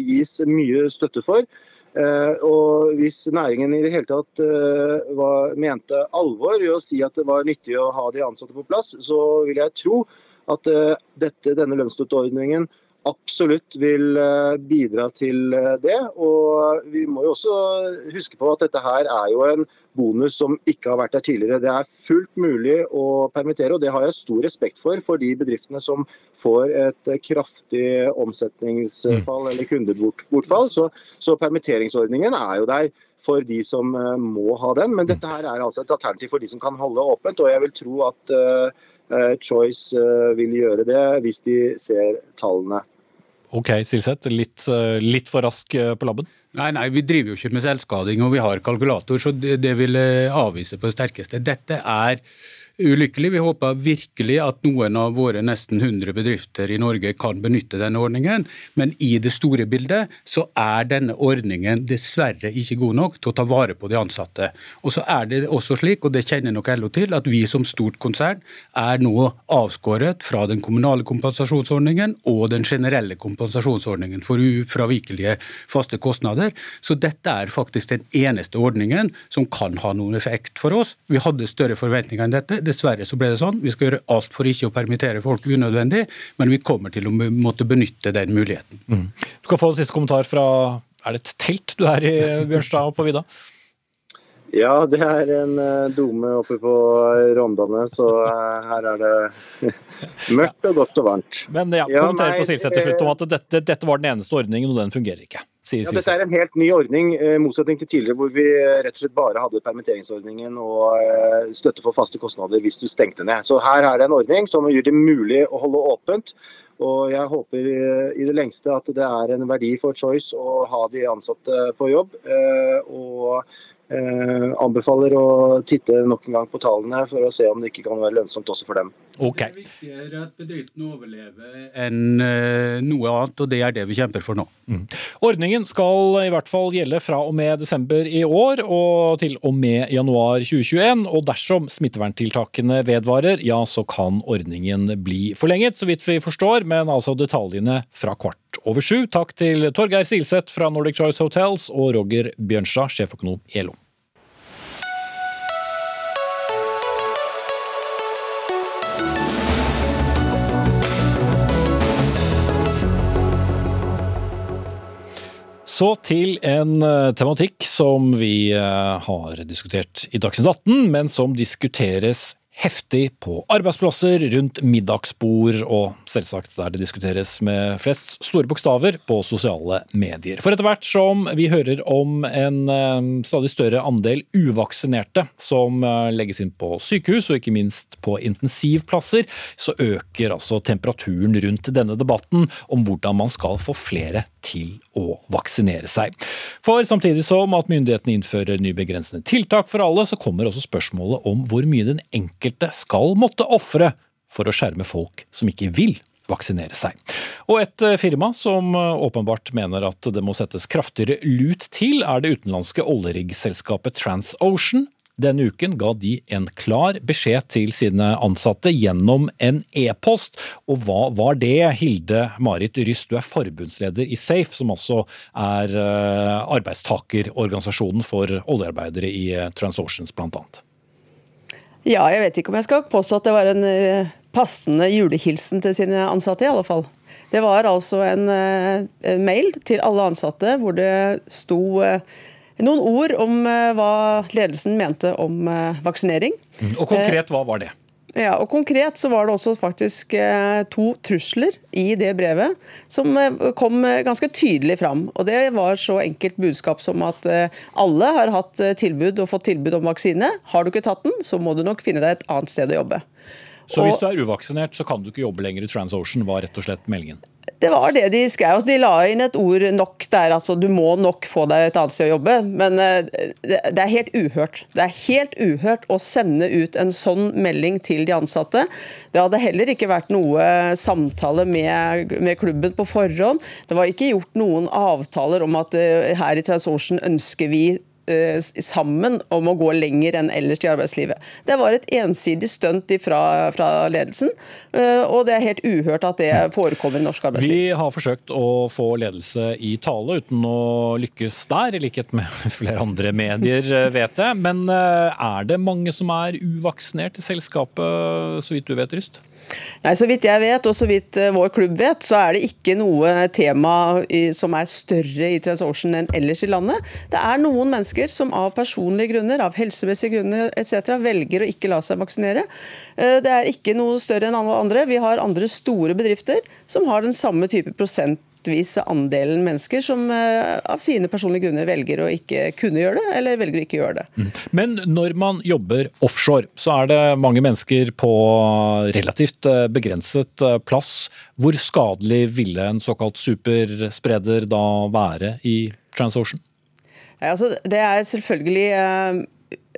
gis mye støtte for. Eh, og Hvis næringen i det hele tatt eh, var, mente alvor i å si at det var nyttig å ha de ansatte på plass, så vil jeg tro at eh, dette, denne lønnsstøtteordningen absolutt vil bidra til det. Og vi må jo også huske på at dette her er jo en bonus som ikke har vært der tidligere. Det er fullt mulig å permittere, og det har jeg stor respekt for for de bedriftene som får et kraftig omsetningsfall eller kundebortfall. Så, så permitteringsordningen er jo der for de som eh, må ha den. Men dette her er altså et alternativ for de som kan holde åpent, og jeg vil tro at uh, Choice uh, vil gjøre det hvis de ser tallene. Ok, Silseth. Litt, litt for rask på labben? Nei, nei, vi driver jo ikke med selvskading, og vi har kalkulator, så det, det vil avvise på det sterkeste. Dette er ulykkelig. Vi håper virkelig at noen av våre nesten 100 bedrifter i Norge kan benytte denne ordningen, men i det store bildet så er denne ordningen dessverre ikke god nok til å ta vare på de ansatte. Og så er det også slik, og det kjenner nok LO til, at vi som stort konsern er nå avskåret fra den kommunale kompensasjonsordningen og den generelle kompensasjonsordningen for ufravikelige faste kostnader. Så dette er faktisk den eneste ordningen som kan ha noen effekt for oss. Vi hadde større forventninger enn dette. Dessverre så ble det sånn. Vi skal gjøre alt for ikke å permittere folk unødvendig, men vi kommer til å måtte benytte den muligheten. Mm. Du kan få en siste kommentar fra Er det et telt du er i, Bjørnstad, på vidda? Ja, det er en uh, dome oppe på Rondane, så uh, her er det mørkt og godt og varmt. Men ja, ja kommenter på Silseth til slutt om at dette, dette, var den eneste ordningen, og den fungerer ikke. Sier ja, dette er en helt ny ordning, i uh, motsetning til tidligere hvor vi rett og slett bare hadde permitteringsordningen og støtte for faste kostnader hvis du stengte ned. Så her er det en ordning som gjør det mulig å holde åpent. Og jeg håper i det lengste at det er en verdi for Choice å ha de ansatte på jobb. og Eh, anbefaler å titte nok en gang på tallene for å se om det ikke kan være lønnsomt også for dem. Ok. Det er viktigere at bedriften overlever enn eh, noe annet, og det er det vi kjemper for nå. Mm. Ordningen skal i hvert fall gjelde fra og med desember i år og til og med januar 2021. Og dersom smitteverntiltakene vedvarer, ja så kan ordningen bli forlenget, så vidt vi forstår, men altså detaljene fra kvart over sju. Takk til Torgeir Silseth fra Nordic Choice Hotels og Roger Bjørnstad, sjeføkonom i LO. Så til en eh, tematikk som vi eh, har diskutert i Dagsnytt 18, men som diskuteres heftig på arbeidsplasser, rundt middagsbord og selvsagt der det diskuteres med flest store bokstaver på sosiale medier. For etter hvert som vi hører om en eh, stadig større andel uvaksinerte som eh, legges inn på sykehus og ikke minst på intensivplasser, så øker altså temperaturen rundt denne debatten om hvordan man skal få flere til å vaksinere seg. For samtidig som at myndighetene innfører nye begrensende tiltak for alle, så kommer også spørsmålet om hvor mye den enkelte skal måtte ofre for å skjerme folk som ikke vil vaksinere seg. Og et eh, firma som eh, åpenbart mener at det må settes kraftigere lut til, er det utenlandske oljeriggselskapet TransOcean, denne uken ga de en klar beskjed til sine ansatte gjennom en e-post. Og hva var det? Hilde Marit Ryst, du er forbundsleder i Safe, som altså er eh, arbeidstakerorganisasjonen for oljearbeidere i TransOceans, blant bl.a. Ja, jeg vet ikke om jeg skal påstå at det var en eh, passende julehilsen til sine ansatte, i alle fall. Det var altså en, en mail til alle ansatte hvor det sto noen ord om eh, hva ledelsen mente om eh, vaksinering. Mm. Og konkret, hva var det? Ja, og Konkret så var det også faktisk eh, to trusler i det brevet som kom ganske tydelig fram. Og Det var så enkelt budskap som at alle har hatt tilbud og fått tilbud om vaksine. Har du ikke tatt den, så må du nok finne deg et annet sted å jobbe. Så hvis du er uvaksinert, så kan du ikke jobbe lenger i TransOcean, var rett og slett meldingen? Det var det de skrev. Altså, de la inn et ord nok der. altså Du må nok få deg et annet sted å jobbe. Men eh, det er helt uhørt. Det er helt uhørt å sende ut en sånn melding til de ansatte. Det hadde heller ikke vært noe samtale med, med klubben på forhånd. Det var ikke gjort noen avtaler om at eh, her i TransOcean ønsker vi sammen om å gå lenger enn ellers i arbeidslivet. Det var et ensidig stunt fra, fra, ledelsen, eh, og det er helt uhørt at det forekommer i norsk arbeidsliv. Vi har forsøkt å få ledelse i tale uten å lykkes der, i likhet med flere andre medier, eh, vet jeg. Men er det mange som er uvaksinert i selskapet, så vidt du vet, Ryst? Nei, Så vidt jeg vet, og så vidt eh, vår klubb vet, så er det ikke noe tema som er større i TransOcean enn ellers i landet. Det er noen mennesker som av personlige grunner, av helsemessige grunner etc. velger å ikke la seg vaksinere. Eh, det er ikke noe større enn andre. Vi har andre store bedrifter som har den samme type prosent prosentvis andelen mennesker som eh, av sine personlige grunner velger å ikke kunne gjøre det, eller velger å ikke gjøre det. Mm. Men når man jobber offshore, så er det mange mennesker på relativt eh, begrenset eh, plass. Hvor skadelig ville en såkalt superspreder da være i TransOcean? Ja, altså, det er selvfølgelig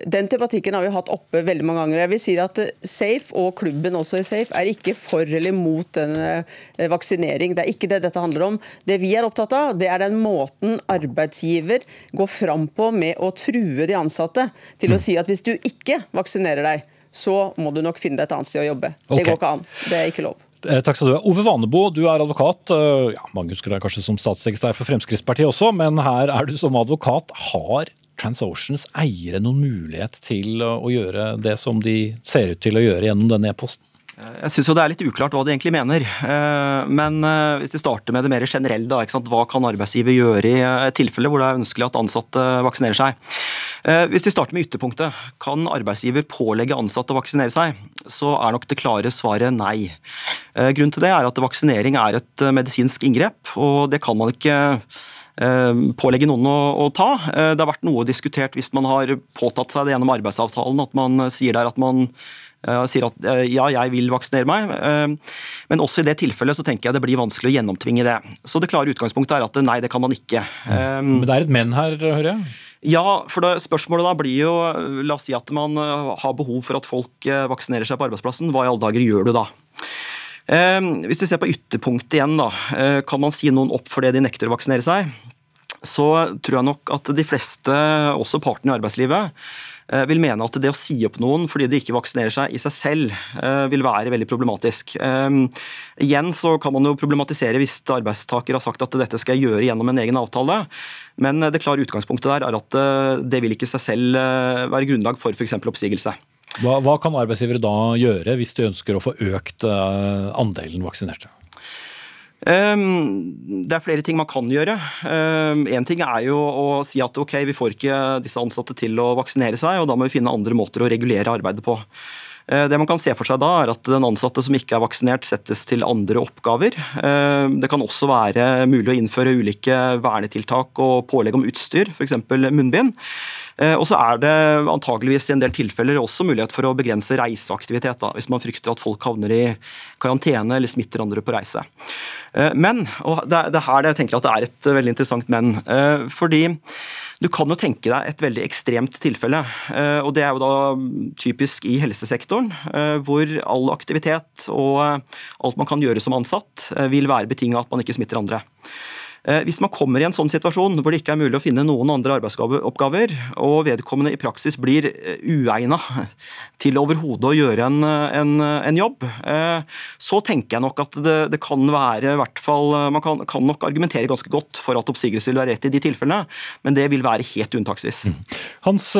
den tematikken har vi hatt oppe veldig mange ganger. Jeg vil si at Safe og klubben også i Safe er ikke for eller mot den eh, vaksinering. Det er ikke det dette handler om. Det vi er opptatt av, det er den måten arbeidsgiver går fram på med å true de ansatte til å si at hvis du ikke vaksinerer deg, så må du nok finne deg et annet sted å jobbe. Okay. Det går ikke an. Det er ikke lov. Eh, takk skal du ha. Ove Vanebo, du er advokat. Eh, ja, mange husker deg kanskje som statssekretær for Fremskrittspartiet også, men her er du som advokat. Har TransOceans eiere noen mulighet til å gjøre det som de ser ut til å gjøre gjennom denne e-posten? Jeg syns det er litt uklart hva de egentlig mener. Eh, men eh, hvis vi starter med det mer generelle, da, hva kan arbeidsgiver gjøre i et tilfelle hvor det er ønskelig at ansatte vaksinerer seg? Eh, hvis vi starter med ytterpunktet, kan arbeidsgiver pålegge ansatte å vaksinere seg? Så er nok det klare svaret nei. Grunnen til det er at vaksinering er et medisinsk inngrep, og det kan man ikke pålegge noen å, å, ta. Det har vært noe diskutert hvis man har påtatt seg det gjennom arbeidsavtalen, at man sier der at man Eh, sier at eh, ja, jeg vil vaksinere meg. Eh, men også i det tilfellet så tenker jeg det blir vanskelig å gjennomtvinge det. Så det klare utgangspunktet er at nei, det kan man ikke. Men det er et men her, hører jeg? Ja, for det, spørsmålet da blir jo La oss si at man har behov for at folk vaksinerer seg på arbeidsplassen. Hva i alle dager gjør du da? Hvis vi ser på ytterpunktet igjen, da, kan man si noen opp for det de nekter å vaksinere seg? Så tror jeg nok at de fleste, også partene i arbeidslivet, Eh, vil mene at det å si opp noen fordi de ikke vaksinerer seg i seg selv, eh, vil være veldig problematisk. Eh, igjen så kan man jo problematisere hvis arbeidstaker har sagt at dette skal jeg gjøre gjennom en egen avtale, men det klare utgangspunktet der er at det vil ikke i seg selv være grunnlag for f.eks. oppsigelse. Hva, hva kan arbeidsgivere da gjøre hvis de ønsker å få økt andelen vaksinerte? Ehm, det er flere ting man kan gjøre. Én ehm, ting er jo å si at ok, vi får ikke disse ansatte til å vaksinere seg, og da må vi finne andre måter å regulere arbeidet på. Eh, det man kan se for seg da, er at den ansatte som ikke er vaksinert, settes til andre oppgaver. Ehm, det kan også være mulig å innføre ulike vernetiltak og pålegg om utstyr, f.eks. munnbind. Eh, og så er det antageligvis i en del tilfeller også mulighet for å begrense reiseaktivitet, da, hvis man frykter at folk havner i karantene eller smitter andre på reise. Eh, men, og det er her jeg tenker at det er et veldig interessant men, eh, fordi du kan jo tenke deg et veldig ekstremt tilfelle. og Det er jo da typisk i helsesektoren, hvor all aktivitet og alt man kan gjøre som ansatt, vil være betinga at man ikke smitter andre. Eh, hvis man kommer i en sånn situasjon hvor det ikke er mulig å finne noen andre arbeidsoppgaver, og vedkommende i praksis blir eh, uegna til overhodet å gjøre en, en, en, jobb, eh, så tenker jeg nok at det, det kan være i hvert fall, Man kan, kan, nok argumentere ganske godt for at oppsigelse vil være rett i de tilfellene, men det vil være helt unntaksvis. Mm. Hans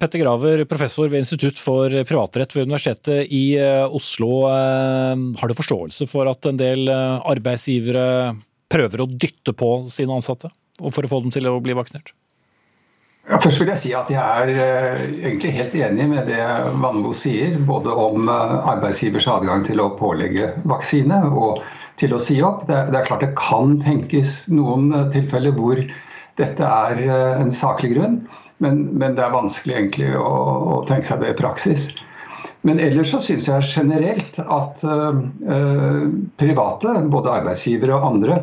Petter Graver, professor ved Institutt for privatrett ved Universitetet i Oslo. Har du forståelse for at en del arbeidsgivere prøver å dytte på sine ansatte for å få dem til å bli vaksinert? Ja, først vil jeg si at jeg er uh, egentlig helt enig med det Vannbo sier. Både om uh, arbeidsgivers adgang til å pålegge vaksine og til å si opp. Det, er klart det kan tenkes noen uh, tilfeller hvor dette er en saklig grunn, men, men, det er vanskelig egentlig å, å, tenke seg det i praksis. Men ellers så syns jeg generelt at private, både arbeidsgivere og andre,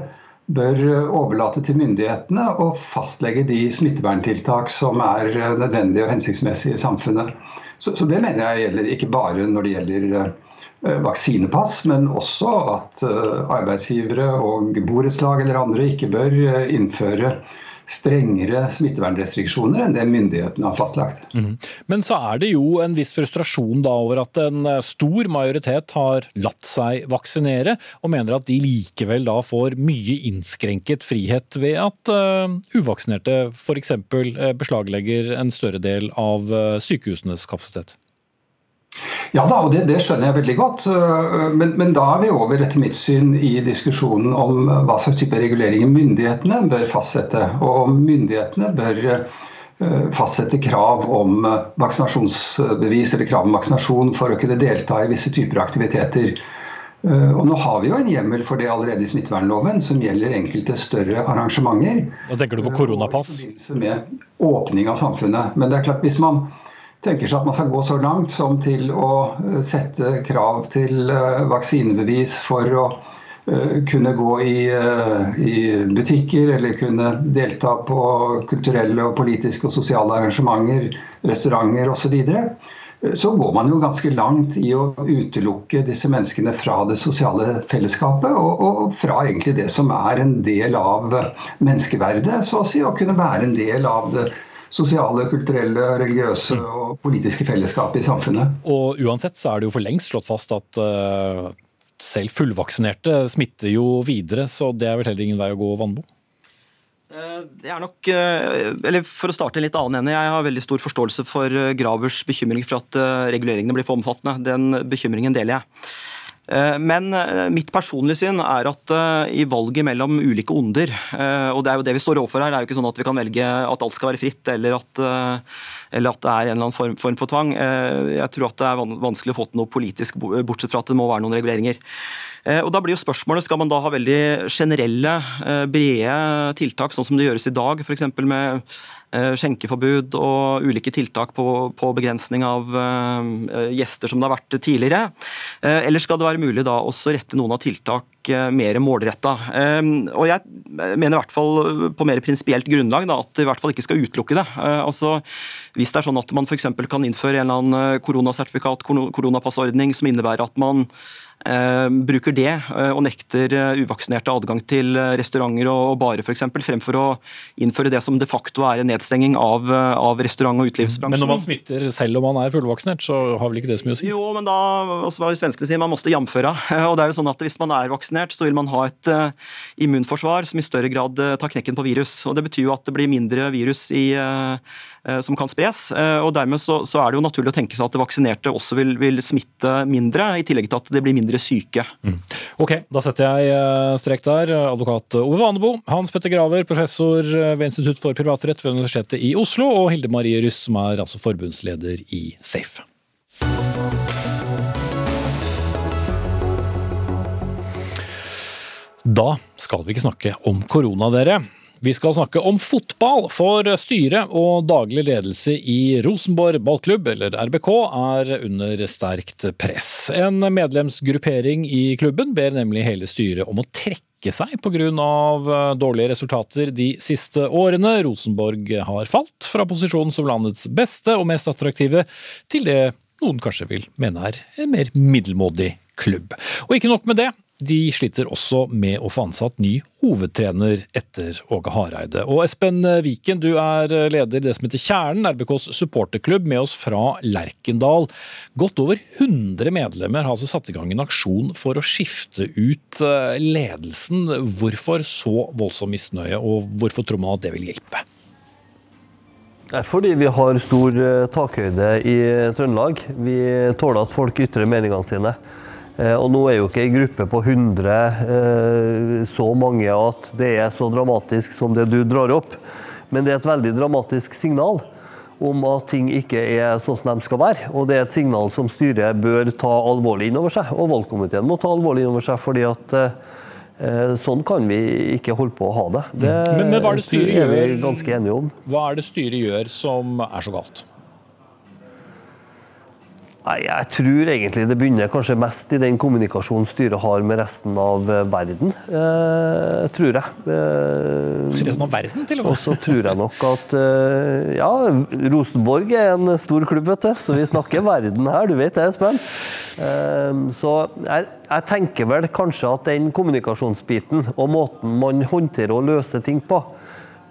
bør overlate til myndighetene å fastlegge de smitteverntiltak som er nødvendige og hensiktsmessige i samfunnet. Så, så, det mener jeg gjelder ikke bare når det gjelder uh, vaksinepass, men også at arbeidsgivere og borettslag eller andre ikke bør innføre strengere smittevernrestriksjoner enn det myndighetene har fastlagt. Mm. Men så er det jo en viss frustrasjon da over at en eh, stor majoritet har latt seg vaksinere, og mener at de likevel da får mye innskrenket frihet ved at uh, uvaksinerte f.eks. beslaglegger en større del av sykehusenes kapasitet. Ja da, og det, det, skjønner jeg veldig godt. Øh, men, men, da er vi over etter mitt syn i diskusjonen om hva slags type reguleringer myndighetene bør fastsette. Og om myndighetene bør øh, fastsette krav om vaksinasjonsbevis eller krav om vaksinasjon for å kunne delta i visse typer aktiviteter. Øh, og nå har vi jo en hjemmel for det allerede i smittevernloven, som gjelder enkelte større arrangementer. Da tenker du på koronapass? Med åpning av samfunnet. Men det er klart, hvis man tenker seg at man skal gå så langt som til å eh, sette krav til eh, vaksinebevis for å eh, kunne gå i, i, butikker eller kunne delta på kulturelle, og politiske og sosiale arrangementer, restauranter osv. Så, så går man jo ganske langt i å utelukke disse menneskene fra det sosiale fellesskapet, og, og fra egentlig det som er en del av menneskeverdet, så å si, å kunne være en del av det sosiale, kulturelle, religiøse mm. og politiske fellesskap i samfunnet. Og uansett så er det jo for lengst slått fast at uh, selv fullvaksinerte smitter jo videre, så det er vel heller ingen vei å gå, Vannbo? Det er nok, eller For å starte en litt annen ende, jeg har veldig stor forståelse for Gravers bekymring for at reguleringene blir for omfattende. Den bekymringen deler jeg. Eh, men eh, mitt personlige syn er at eh, i valget mellom ulike onder, og det er jo det vi står overfor her, det er jo ikke sånn at vi kan velge at alt skal være fritt, eller at, eller at det er en eller annen form, form for tvang. Jeg tror at det er vanskelig å få til noe politisk, bortsett fra at det må være noen reguleringer. Og da blir jo spørsmålet, Skal man da ha veldig generelle, brede tiltak, sånn som det gjøres i dag, f.eks. med Eh, skjenkeforbud og ulike tiltak på, på begrensning av gjester som det har vært tidligere? Eller skal det være mulig da også rette noen av tiltak mer målretta? og jeg mener i hvert fall på mer prinsipielt grunnlag da, at det i hvert fall ikke skal utelukke det. altså Hvis det er sånn at man f.eks. kan innføre en eller annen koronasertifikat, koronapassordning som innebærer at man Eh, bruker det eh, og nekter eh, uvaksinerte adgang til restauranter og barer f.eks., fremfor å innføre det som de facto er en nedstenging av, av restaurant- og utelivsbransjen. Men når man smitter selv om man er fullvaksinert, så har vel ikke det så mye å si? Jo, men da altså, hva svenskene sier, man måtte jamføre. Og det er jo sånn at Hvis man er vaksinert, så vil man ha et immunforsvar som i større grad tar knekken på virus. og Det betyr jo at det blir mindre virus i uh, Eh, som kan spres. Eh, og Dermed så, så, er det jo naturlig å tenke seg at det vaksinerte også vil, vil, smitte mindre, i tillegg til at det blir mindre syke. Mm. Ok, da setter jeg eh, strek der. Advokat Ove Vanebo, Hans Petter Graver, professor ved Institutt for privatrett ved Universitetet i Oslo, og Hilde Marie Ryss, som er altså forbundsleder i SAFE. Da skal vi ikke snakke om korona, dere. Vi skal snakke om fotball, for styret og daglig ledelse i Rosenborg ballklubb, eller RBK, er under sterkt press. En medlemsgruppering i klubben ber nemlig hele styret om å trekke seg pga. Eh, dårlige resultater de siste årene. Rosenborg har falt fra posisjonen som landets beste og mest attraktive til det noen kanskje vil mene er en mer middelmådig klubb. Og ikke nok med det. De sliter også med å få ansatt ny hovedtrener etter Åge Hareide. Og Espen Viken, du er leder i det som heter Kjernen, RBKs supporterklubb, med oss fra Lerkendal. Godt over 100 medlemmer har altså satt i gang en aksjon for å skifte ut eh, ledelsen. Hvorfor så voldsom misnøye, og hvorfor tror man at det vil hjelpe? Det er fordi vi har stor eh, takhøyde i Trøndelag. Vi tåler at folk ytrer meningene sine. Eh, og nå er jo ikke ei gruppe på 100 eh, så mange at det er så dramatisk som det du drar opp. Men det er et veldig dramatisk signal om at ting ikke er sånn som de skal være. Og det er et signal som styret bør ta alvorlig inn over seg, og valgkomiteen må ta alvorlig inn over seg. fordi at eh, sånn kan vi ikke holde på å ha det. Det, men, men hva er det styret er vi ganske enige om. Hva er det styret gjør som er så galt? Nei, Jeg tror egentlig det begynner kanskje mest i den kommunikasjonen styret har med resten av eh, verden. Eh, tror jeg. Eh, resten av verden, til og med? Og så tror jeg nok at eh, Ja, Rosenborg er en stor klubb, vet du. Så vi snakker verden her, du vet det, Espen. Eh, så jeg, jeg, tenker vel kanskje at den kommunikasjonsbiten og måten man håndterer og løser ting på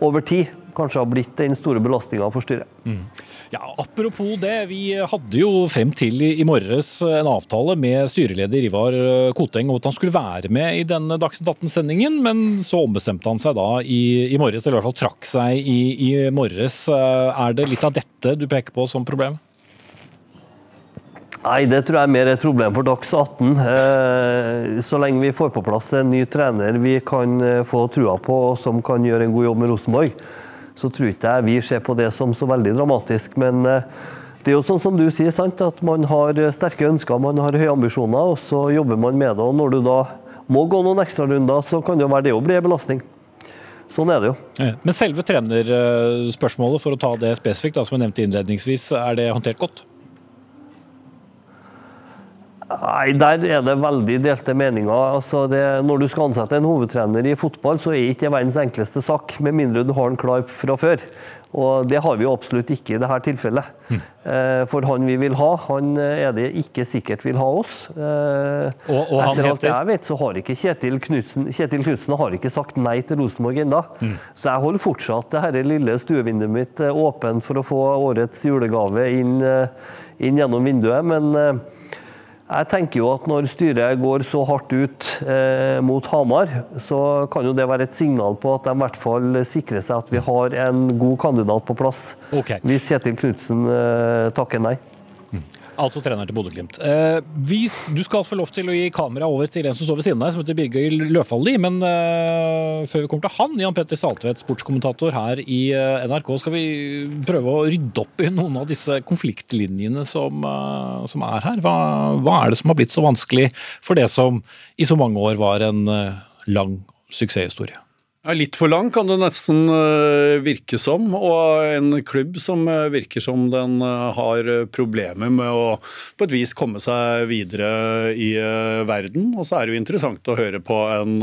over tid, kanskje har blitt den store belastninga for styret. Mm. Ja, Apropos det, vi hadde jo frem til i morges en avtale med styreleder Ivar Koteng om at han skulle være med i denne Dagsnytt 18-sendingen, men så ombestemte han seg da i, i morges, eller i hvert fall trakk seg i, i morges. Er det litt av dette du peker på som problem? Nei, det tror jeg er mer et problem for Dags 18. Eh, så lenge vi får på plass en ny trener vi kan eh, få trua på, og som kan gjøre en god jobb med Rosenborg, så tror ikke jeg vi ser på det som så veldig dramatisk. Men eh, det er jo sånn som du sier, sant, at man har sterke ønsker, man har høye ambisjoner, og så jobber man med det. og Når du da må gå noen ekstrarunder, så kan det jo være det å bli en belastning. Sånn er det jo. Men selve trenerspørsmålet, for å ta det spesifikt, da, som jeg nevnte innledningsvis, er det håndtert godt? Nei, Der er det veldig delte meninger. Altså det, når du skal ansette en hovedtrener i fotball, så er det ikke verdens enkleste sak, med mindre du har den klar fra før. Og Det har vi jo absolutt ikke i dette tilfellet. Mm. For han vi vil ha, han er det ikke sikkert vil ha oss. Eh, og, og Etter alt jeg vet, så har ikke Kjetil Knutsen Kjetil Knutsen har ikke sagt nei til Rosenborg ennå. Mm. Så jeg holder fortsatt det her lille stuevinduet mitt eh, åpent for å få årets julegave inn, inn gjennom vinduet. men Jeg tenker jo at Når styret går så hardt ut eh, mot Hamar, så kan jo det være et signal på at de i hvert fall sikrer seg at vi har en god kandidat på plass. Okay. Hvis Kjetil Knutsen eh, takker nei. Altså trener til Bodø-Glimt. Eh, du skal få lov til å gi kamera over til en som står ved siden av deg, som heter Birgøy Løfaldli. Men eh, før vi kommer til han, Jan Petter Saltvedt, sportskommentator her i eh, NRK, skal vi prøve å rydde opp i noen av disse konfliktlinjene som, som er her. Hva, hva er det som har blitt så vanskelig for det som i så mange år var en lang suksesshistorie? Ja, litt for lang kan det nesten øh, virke som, og en klubb som øh, virker som den øh, har problemer med å på et vis komme seg videre i verden. Og så er det jo interessant å høre på en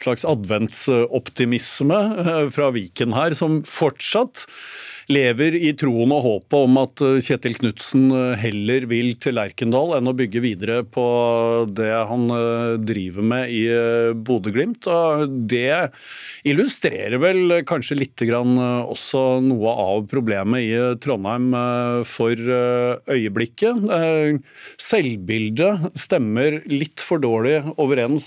slags adventsoptimisme fra Viken her, som fortsatt lever i troen og håpet om at eh, Kjetil Knutsen eh, heller vil til Lerkendal enn å bygge videre på det han eh, driver med i Bodø-Glimt. Det illustrerer vel kanskje litt grann også noe av problemet i Trondheim for øyeblikket. Selvbildet stemmer litt for dårlig overens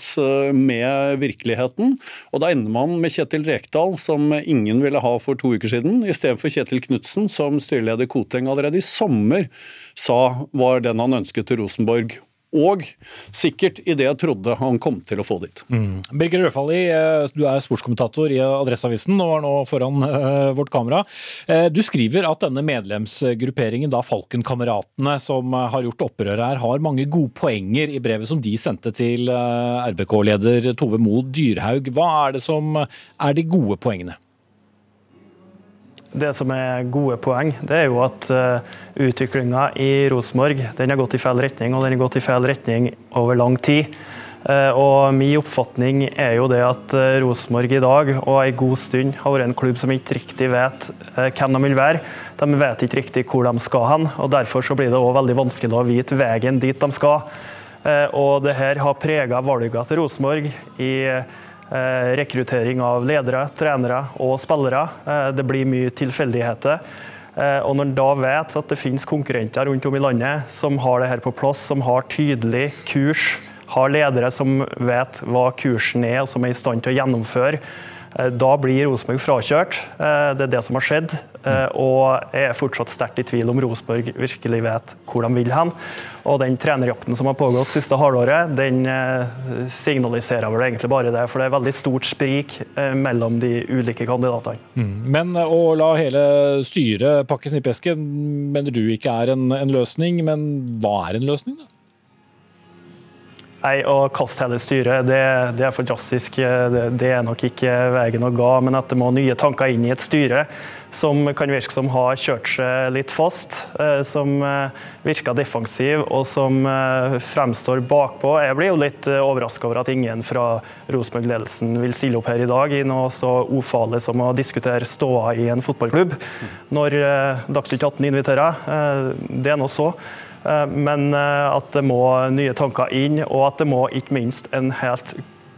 med virkeligheten. Og da ender man med Kjetil Rekdal, som ingen ville ha for to uker siden, istedenfor Kjetil Knutsen, som styreleder Koteng allerede i sommer sa var den han ønsket til Rosenborg. Og sikkert i det jeg trodde han kom til å få dit. Mm. Birger Rødfalli, eh, du er sportskommentator i Adresseavisen og er nå foran eh, vårt kamera. Eh, Du skriver at denne medlemsgrupperingen, da Falkenkameratene, som har gjort opprør her, har mange gode poenger i brevet som de sendte til RBK-leder Tove Mo Dyrhaug. Hva er det som er de gode poengene? Det som er gode poeng, det er jo at uh, utviklinga i Rosenborg har gått i feil retning, og den har gått i feil retning over lang tid. Uh, og Min oppfatning er jo det at uh, Rosenborg i dag og en god stund har vært en klubb som ikke riktig vet hvem de vil være. De vet ikke riktig hvor de skal hen, og derfor så blir det også veldig vanskelig å vite veien dit de skal. Og det her har prega valgene til Rosenborg i Eh, rekruttering av ledere, trenere og spillere. Eh, det blir mye tilfeldigheter. Eh, og når en da vet at det finnes konkurrenter rundt om i landet som har det her på plass, som har tydelig kurs, har ledere som vet hva kursen er og som er i stand til å gjennomføre, da blir Rosenborg frakjørt. Det er det som har skjedd. Og jeg er fortsatt sterkt i tvil om Rosenborg virkelig vet hvor de vil hen. Og den trenerjakten som har pågått siste halvåret, den signaliserer vel egentlig bare det. For det er veldig stort sprik mellom de ulike kandidatene. Mm. Men å la hele styret pakke snippesken mener du ikke er en, en løsning, men hva er en løsning, da? Nei, Å kaste hele styret, det, det er for drastisk. Det, det, er nok ikke veien å gå. Men at det må nye tanker inn i et styre som kan virke som har kjørt seg litt fast. Som virker defensiv og som fremstår bakpå. Jeg blir jo litt overraska over at ingen fra Rosenborg-ledelsen vil stille opp her i dag i noe så ufarlig som å diskutere ståa i en fotballklubb. Når Dagsnytt 18 inviterer. Det er nå så. Men at det må nye tanker inn, og at det må ikke minst en helt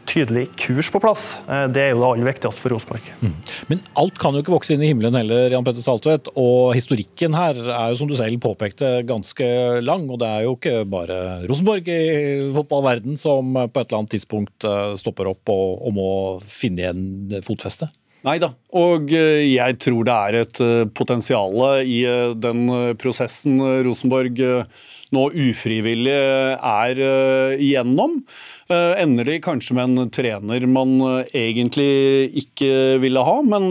tydelig kurs på plass. Det er jo det aller viktigste for Rosenborg. Mm. Men alt kan jo ikke vokse inn i himmelen heller, Jan Petter Saltvedt. Og historikken her er jo, som du selv påpekte, ganske lang. Og det er jo ikke bare Rosenborg i fotballverden som på et eller annet tidspunkt stopper opp og, og må finne igjen fotfeste. Nei da, og jeg tror det er et potensial i den prosessen Rosenborg nå ufrivillig er igjennom. Ender de kanskje med en trener man egentlig ikke ville ha, men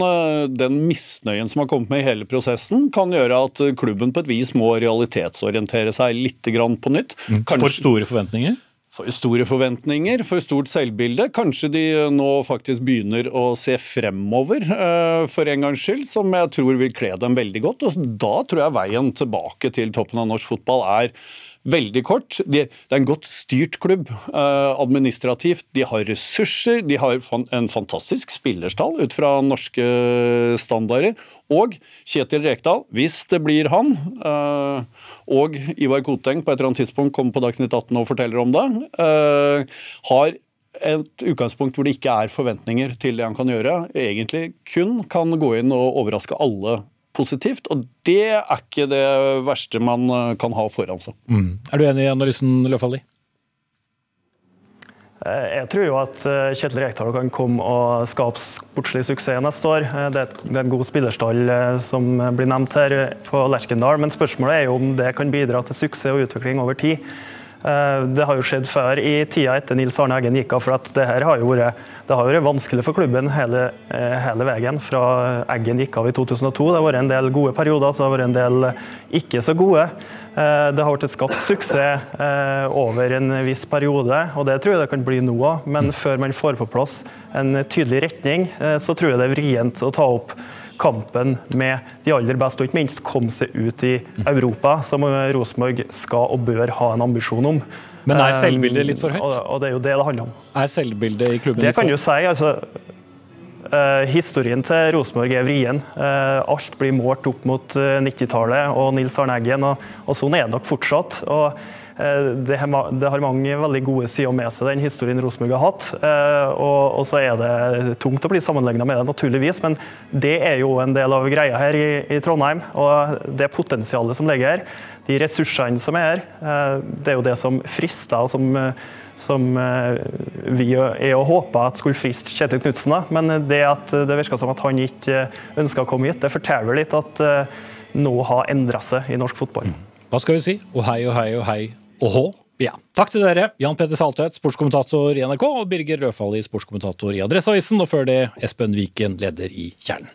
den misnøyen som har kommet med i hele prosessen, kan gjøre at klubben på et vis må realitetsorientere seg litt på nytt. Kanskje... For store forventninger? For store forventninger, for stort selvbilde. Kanskje de nå faktisk begynner å se fremover for en gangs skyld, som jeg tror vil kle dem veldig godt. Og da tror jeg veien tilbake til toppen av norsk fotball er veldig kort. De, det er en godt styrt klubb eh, administrativt. De har ressurser, de har en fantastisk spillerstall ut fra norske standarder. Og Kjetil Rekdal, hvis det blir han, eh, og Ivar Koteng på et eller annet tidspunkt kommer på Dagsnytt 18 og forteller om det, eh, har et utgangspunkt hvor det ikke er forventninger til det han kan gjøre. Egentlig kun kan gå inn og overraske alle positivt, og det er ikke det verste man eh, kan ha foran seg. Mm. Er du enig i analysen, Løfaldli? Eh, jeg tror jo at eh, Kjetil Rekdal kan komme og skape sportslig suksess neste år. Det er en god spillerstall som blir nevnt her på Lerkendal, men spørsmålet er jo om det kan bidra til suksess og utvikling over tid. Eh, det har jo skjedd før i tida etter Nils Arne Eggen gikk av. for at det her har jo vært, har vært vanskelig for klubben hele, eh, hele veien fra Eggen gikk av i 2002. Det har vært en del gode perioder, så det har vært en del ikke så gode. Eh, det har vært skapt suksess over en viss periode, og det tror jeg det kan bli nå òg. Men før man får på plass en tydelig retning, så tror jeg det er vrient å ta opp kampen med de aller beste, og ikke minst komme seg ut i Europa, som Rosenborg skal og bør ha en ambisjon om. Men er selvbildet litt for høyt? Og det er jo det det handler om. Er selvbildet i klubben det kan du si. altså Uh, historien til Rosenborg er vrien. Uh, alt blir målt opp mot uh, 90-tallet og Nils Arne Eggen, og, og, sånn er det nok fortsatt. Og Eh, det har mange veldig gode sider med seg, den historien Rosenborg har hatt. Eh, og, så er det tungt å bli sammenligna med det, naturligvis, men det er jo en del av greia her i, Trondheim. Og det potensialet som ligger her, de ressursene som er her, eh, det er jo det som frister. og som som vi er og håper at skulle friste Kjetil Knutsen. Men det at det virker som at han ikke ønska å komme hit, det forteller litt at noe har endra seg i norsk fotball. Hva skal vi si? Og hei og hei og hei Åhå. Ja. Takk til dere, Jan Petter Saltvedt, sportskommentator i NRK, og Birger Rødfalli, sportskommentator i Adresseavisen, og før det Espen Viken, leder i Kjernen.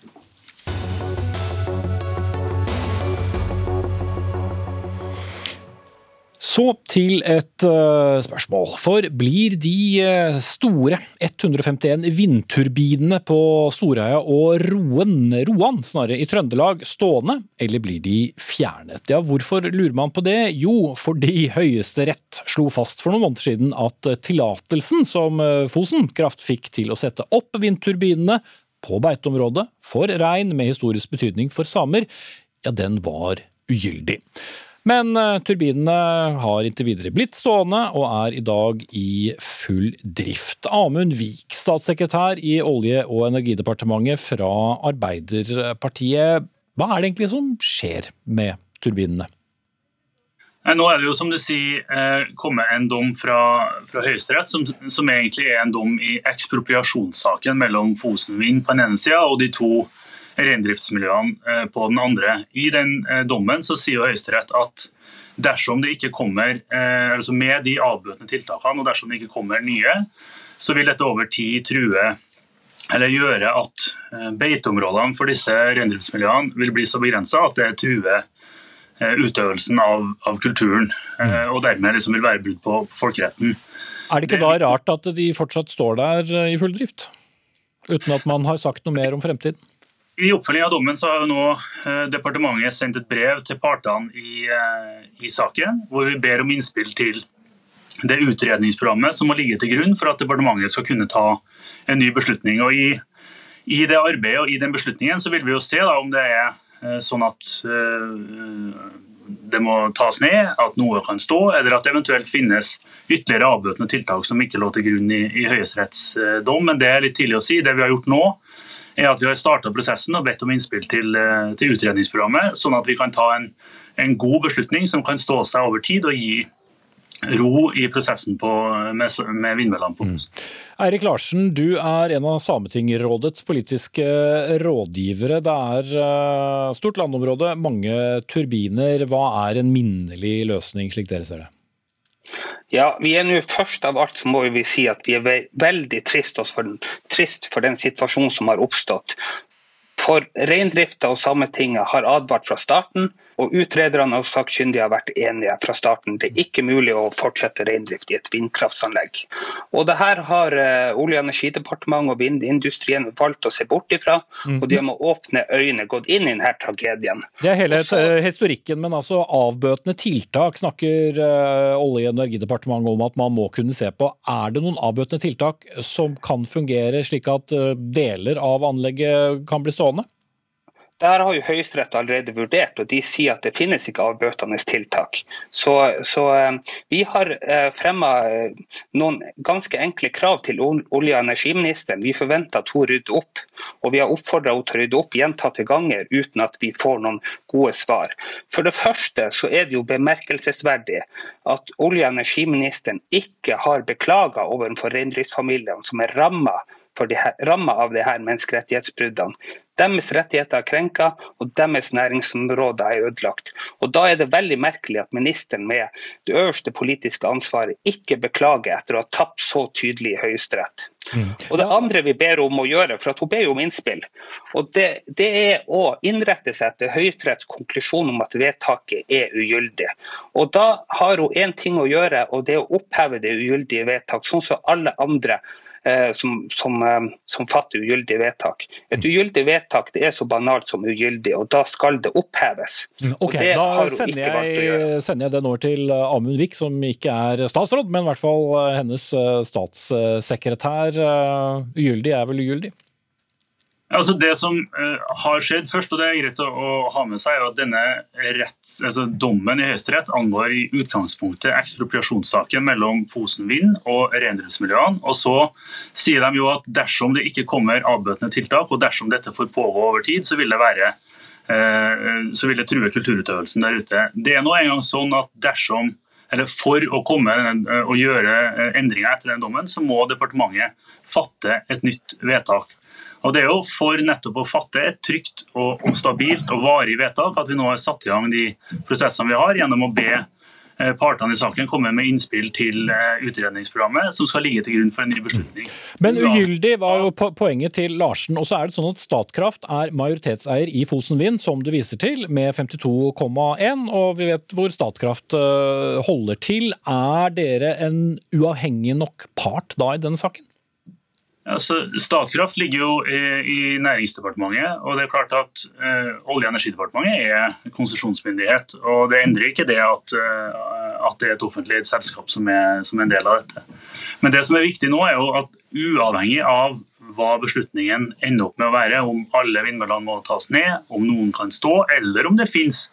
Så til et uh, spørsmål. For blir de uh, store 151 vindturbinene på Storheia og Roen, Roan snarere, i Trøndelag stående, eller blir de fjernet? Ja, hvorfor lurer man på det? Jo, fordi Høyesterett slo fast for noen måneder siden at tillatelsen som uh, Fosen Kraft fikk til å sette opp vindturbinene på beiteområdet for rein med historisk betydning for samer, ja, den var ugyldig. Men eh, turbinene har inntil videre blitt stående og er i dag i full drift. Amund Vik, statssekretær i Olje- og energidepartementet fra Arbeiderpartiet. Hva er det egentlig som skjer med turbinene? Nå er det jo som du sier eh, kommet en dom fra, fra Høyesterett som, som, egentlig er en dom i ekspropriasjonssaken mellom Fosen Vind på den ene sida og de to reindriftsmiljøene eh, på den andre. I den eh, dommen så sier Høyesterett at dersom det ikke kommer, altså med de avbøtende tiltakene og dersom det ikke kommer nye, så vil dette over tid true eller gjøre at beiteområdene for disse reindriftsmiljøene vil bli så begrensa at det truer utøvelsen av, av kulturen, og dermed liksom vil være brudd på folkeretten. Er det ikke da rart at de fortsatt står der i full drift, uten at man har sagt noe mer om fremtiden? I oppfølging av dommen så har jo nå eh, departementet sendt et brev til partene i, eh, i, saken, hvor vi ber om innspill til det utredningsprogrammet som må ligge til grunn for at departementet skal kunne ta en ny beslutning. Og I, i det arbeidet og i den beslutningen så vil vi jo se da, om det er eh, sånn at det må tas ned, at noe kan stå, eller at det eventuelt finnes ytterligere avbøtende tiltak som ikke lå til grunn i, i Høyesteretts dom. Men det er litt tidlig å si. Det vi har gjort nå, er at vi har starta prosessen og bedt om innspill til, eh, til, utredningsprogrammet, sånn at vi kan ta en, en, god beslutning som kan stå seg over tid og gi ro i prosessen på, med, med vindmøllene på. Mm. Eirik Larsen, du er en av Sametingrådets politiske rådgivere. Det er uh, stort landområde, mange turbiner. Hva er en minnelig løsning, slik dere ser det? Ja, vi er nå Først av alt så må vi si at vi er veldig trist for, trist for den situasjonen som har oppstått. For Reindrifta og Sametinget har advart fra starten, og utrederne og sakkyndige har vært enige fra starten. Det er ikke mulig å fortsette reindrift i et vindkraftsanlegg. Og det her har uh, Olje- og energidepartementet og vindindustrien valgt å se bort ifra, og de har med åpne øyne gått inn i denne tragedien. Det er hele Også, eh, historikken, men altså avbøtende tiltak snakker uh, Olje- og energidepartementet om at man må kunne se på. Er det noen avbøtende tiltak som kan fungere slik at deler av anlegget kan bli stående? Der har jo Høyesterett allerede vurdert, og de sier at det finnes ikke avbøtende tiltak. Så, så eh, vi har eh, fremma eh, noen ganske enkle krav til olje- og energiministeren. Vi forventer at hun rydder opp, og vi har oppfordra henne til å rydde opp gjentatte ganger uten at vi får noen gode svar. For det første så er det jo bemerkelsesverdig at olje- og energiministeren ikke har beklaga overfor reindriftsfamiliene som er ramma av de her menneskerettighetsbruddene. Deres rettigheter er krenka, og deres næringsområder er ødelagt. Og Da er det veldig merkelig at ministeren med det øverste politiske ansvaret ikke beklager etter å ha tapt så tydelig i Høyesterett. Og Det andre vi ber om å gjøre, for at hun ber jo om innspill, og det, det er å innrette seg etter Høyesteretts konklusjon om at vedtaket er ugyldig. Og Da har hun én ting å gjøre, og det er å oppheve det ugyldige vedtak, sånn som alle andre som, som, eh, som fatter ugyldige vedtak. Et ugyldig vedtak det er så banalt som ugyldig, og da skal det oppheves. Mm, Ok, det Da sender jeg, sender jeg den over til eh, Amund Vik, som ikke er statsråd, men i hvert fall eh, hennes eh, statssekretær. Eh, Ugyldig er vel ugyldig? Altså Det som eh, har skjedd først, og det er greit å, ha med seg, er at denne retts, altså dommen i Høyesterett angår i utgangspunktet ekspropriasjonssaken mellom Fosen Vind og reindriftsmiljøene. Og så sier de jo at dersom det ikke kommer avbøtende tiltak, og dersom dette får pågå over tid, så vil det være eh, så vil det true kulturutøvelsen der ute. Det er nå engang sånn at dersom eller For å komme og gjøre eh, endringer etter den dommen, så må departementet fatte et nytt vedtak. Og Det er jo for nettopp å fatte et trygt og, og stabilt og varig vedtak at vi nå har satt i gang de prosessene vi har, gjennom å be eh, partene i saken komme med innspill til eh, utredningsprogrammet som skal ligge til grunn for en ny beslutning. Men ugyldig var jo poenget til Larsen. Og så er det sånn at Statkraft er majoritetseier i Fosen Vind, som du viser til, med 52,1. Og vi vet hvor Statkraft eh, holder til. Er dere en uavhengig nok part da i denne saken? Altså, Statkraft ligger jo i, i Næringsdepartementet, og det er klart at uh, Olje- og energidepartementet er konsesjonsmyndighet. og Det endrer ikke det at, uh, at det er et offentlig selskap som er, som er en del av dette. Men det som er viktig nå, er jo at uavhengig av hva beslutningen ender opp med å være, om alle vindmøllene må tas ned, om noen kan stå, eller om det finnes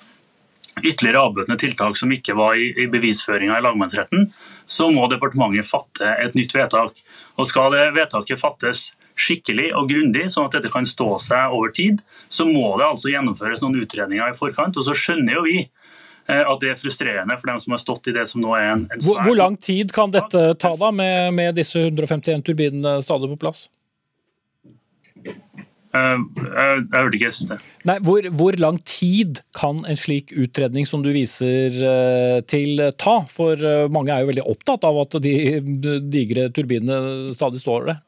ytterligere avbøtende tiltak som ikke var i, i bevisføringa i lagmannsretten, så må departementet fatte et nytt vedtak. Og Skal det vedtaket fattes skikkelig og grundig, sånn at dette kan stå seg over tid, så må det altså gjennomføres noen utredninger i forkant. Og så skjønner jo vi eh, at det er frustrerende for dem som har stått i det som nå er en, en Hvor, hvor lang tid kan dette ta, da, med, med disse 151 turbinene stadig på plass? Eh, Jeg, jeg hørte ikke det siste. Nei, hvor, hvor lang tid kan en slik utredning som du viser eh, til ta? For eh, mange er jo veldig opptatt av at de digre turbinene stadig står der.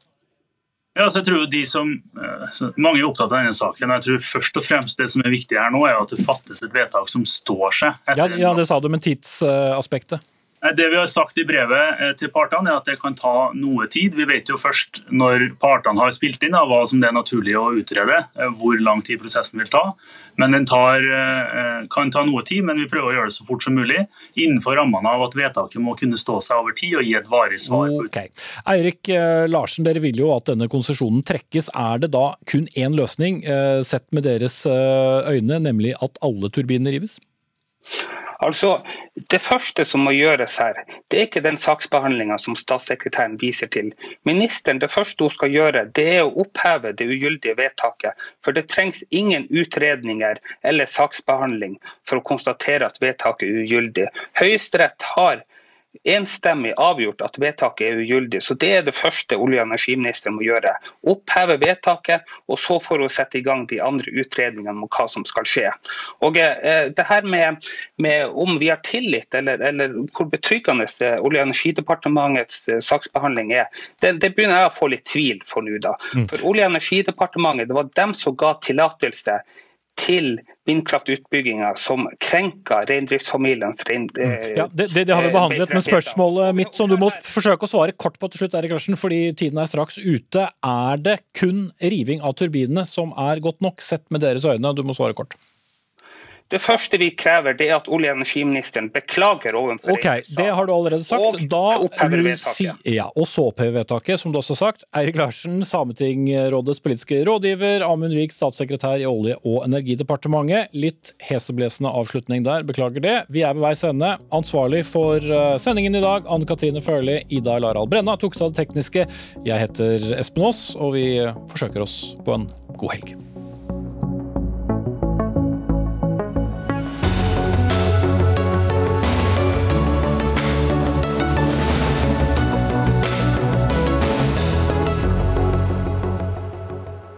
Ja, så jeg tror de som, eh, Mange er opptatt av denne saken. Jeg tror først og fremst Det som er viktig her nå, er at det fattes et vedtak som står seg. Ja, ja, det sa du, men tidsaspektet. Nei, Det vi har sagt i brevet eh, til partene, er at det kan ta noe tid. Vi vet jo først når partene har spilt inn hva som det er naturlig å utrede, eh, hvor lang tid prosessen vil ta. Men den tar, eh, kan ta noe tid, men vi prøver å gjøre det så fort som mulig. Innenfor rammene av at vedtaket må kunne stå seg over tid og gi et varig svar. på Ok. Eirik eh, Larsen, dere vil jo at denne konsesjonen trekkes. Er det da kun én løsning, eh, sett med deres eh, øyne, nemlig at alle turbiner rives? Altså, Det første som må gjøres her, det er ikke den saksbehandlinga som statssekretæren viser til. Ministeren, Det første hun skal gjøre, det er å oppheve det ugyldige vedtaket. For det trengs ingen utredninger eller saksbehandling for å konstatere at vedtaket er ugyldig. Høyesterett har enstemmig avgjort at vedtaket er ugyldig. Så Det er det første olje- og energiministeren må gjøre. Oppheve vedtaket, og så får hun sette i gang de andre utredningene om hva som skal skje. Og eh, det her med, med Om vi har tillit, eller, eller hvor betryggende eh, Olje- og energidepartementets eh, saksbehandling er, det, det begynner jeg å få litt tvil for nå. da. Mm. For Olje- og energidepartementet det var dem som ga tillatelse til vindkraftutbygginga som krenker reindriftsfamilienes rein, eh, Ja, det, det, det har vi eh, behandlet, men spørsmålet mitt, som du må forsøke å svare kort på til slutt, Erik Larsen, fordi tiden er straks ute. Er det kun riving av turbinene som er godt nok, sett med deres øyne? Du må svare kort. Det første vi krever, det er at olje- og energiministeren beklager overfor Ok, det har du allerede sagt. Da opphever vedtaket. Ja, og så opphever vedtaket, som du også har sagt. Eirik Larsen, Sametingrådets politiske rådgiver. Amund Vik, statssekretær i Olje- og energidepartementet. Litt heseblesende avslutning der, beklager det. Vi er ved veis ende. Ansvarlig for eh, sendingen i dag, Anne Katrine Førli, Ida Laral Brenna tok seg av det tekniske. Jeg heter Espen Aas, og vi forsøker oss på en god helg.